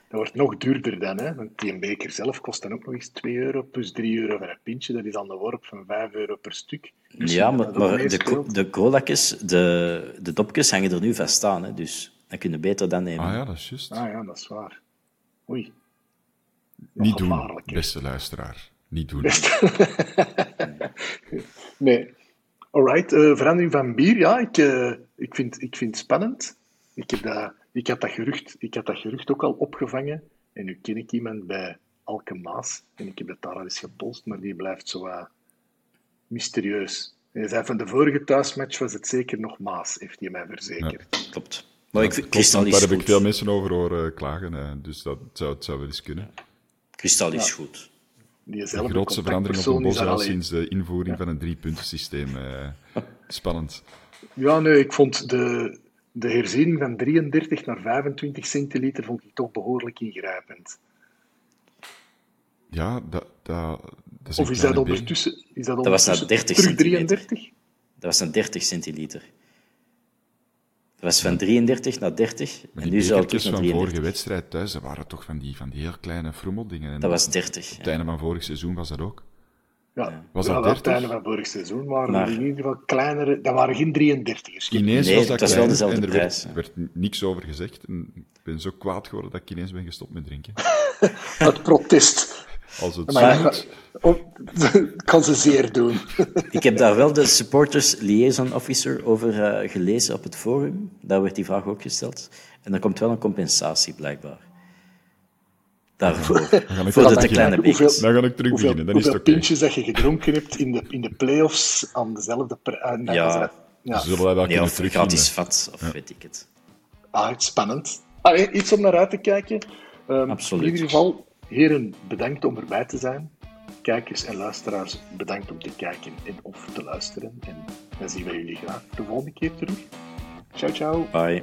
[SPEAKER 1] wordt nog duurder dan, hè? want die beker zelf kost dan ook nog eens 2 euro plus 3 euro voor een pintje. Dat is aan de worp van 5 euro per stuk. Misschien
[SPEAKER 2] Ja, maar, maar de, de colakjes, de, de dopjes hangen er nu vast aan, hè, dus dan kun je beter dan nemen.
[SPEAKER 3] Ah ja, dat is juist.
[SPEAKER 1] Ah ja, dat is waar. Oei.
[SPEAKER 3] niet doen, beste luisteraar. Niet doen.
[SPEAKER 1] Nee. Alright, eh, verandering van bier, ja, ik, eh, ik, vind, ik vind het spannend. Ik, heb dat, ik, had dat gerucht, ik had dat gerucht ook al opgevangen. En nu ken ik iemand bij Alkemaas. En ik heb het daar al eens gepolst, maar die blijft zo mysterieus. En hij zei van de vorige thuismatch was het zeker nog Maas, heeft hij mij verzekerd.
[SPEAKER 2] Klopt. Maar ik
[SPEAKER 3] Klopt,
[SPEAKER 2] kristal is
[SPEAKER 3] daar heb ik veel mensen over horen klagen, eh, dus dat zou, het zou wel eens kunnen.
[SPEAKER 2] Kristal is goed.
[SPEAKER 1] Die
[SPEAKER 3] De
[SPEAKER 1] zelf
[SPEAKER 3] grootste verandering op een bos
[SPEAKER 1] al
[SPEAKER 3] sinds de invoering van een driepuntensysteem. eh spannend.
[SPEAKER 1] Ja, nee, ik vond de, de herziening van 33 naar 25 centiliter vond ik toch behoorlijk ingrijpend.
[SPEAKER 3] Ja, dat, dat, dat is
[SPEAKER 1] Of is dat ondertussen, is dat
[SPEAKER 2] Dat was
[SPEAKER 1] ondertussen
[SPEAKER 2] naar 30
[SPEAKER 1] terug
[SPEAKER 2] centimeter.
[SPEAKER 1] 33?
[SPEAKER 2] Dat was een 30 centiliter. Dat was van 33 naar 30
[SPEAKER 3] Maar
[SPEAKER 2] en nu zou het
[SPEAKER 3] bekertjes
[SPEAKER 2] terug naar
[SPEAKER 3] van vorige
[SPEAKER 2] 33.
[SPEAKER 3] wedstrijd thuis, dat waren toch van die, van die heel kleine frommeldingen. En
[SPEAKER 2] Dat was
[SPEAKER 3] op
[SPEAKER 2] 30.
[SPEAKER 3] het
[SPEAKER 2] ja.
[SPEAKER 3] einde van vorig seizoen was dat ook.
[SPEAKER 1] Ja,
[SPEAKER 3] Was
[SPEAKER 1] ja,
[SPEAKER 3] dat
[SPEAKER 1] wel, het
[SPEAKER 3] 30?
[SPEAKER 1] einde van vorig seizoen waren
[SPEAKER 2] Maar-
[SPEAKER 1] er in ieder geval kleinere... Dat waren geen 33ers.
[SPEAKER 3] Ineens
[SPEAKER 2] Nee,
[SPEAKER 3] was dat
[SPEAKER 2] het was wel dezelfde
[SPEAKER 3] en er
[SPEAKER 2] prijs,
[SPEAKER 3] werd, werd niks over gezegd. En ik ben zo kwaad geworden dat ik ineens ben gestopt met drinken.
[SPEAKER 1] Het protest.
[SPEAKER 3] Als het
[SPEAKER 1] Maar ja, kan ze zeer doen.
[SPEAKER 2] Ik heb daar wel de supporters liaison officer over eh, gelezen op het forum. Daar werd die vraag ook gesteld. En er komt wel een compensatie, blijkbaar. Daarvoor. Voor
[SPEAKER 3] dat
[SPEAKER 2] de te kleine bekers.
[SPEAKER 3] Dan ga ik terug
[SPEAKER 1] Hoeveel,
[SPEAKER 3] beginnen, dan is het
[SPEAKER 1] pintjes dat je gedronken hebt in de, in de play-offs aan dezelfde... ah, nee,
[SPEAKER 2] Ja.
[SPEAKER 1] ja.
[SPEAKER 3] Zullen wij dat
[SPEAKER 2] Nee,
[SPEAKER 3] kunnen
[SPEAKER 2] of
[SPEAKER 3] terugvinden?
[SPEAKER 2] gratis vat, of weet ik het.
[SPEAKER 1] Ah, het is spannend. Allee, iets om naar uit te kijken. Ehm,
[SPEAKER 2] Absoluut.
[SPEAKER 1] In ieder geval, heren, bedankt om erbij te zijn. Kijkers en luisteraars, bedankt om te kijken en of te luisteren. En dan zien we jullie graag de volgende keer terug. Ciao, ciao.
[SPEAKER 2] Bye.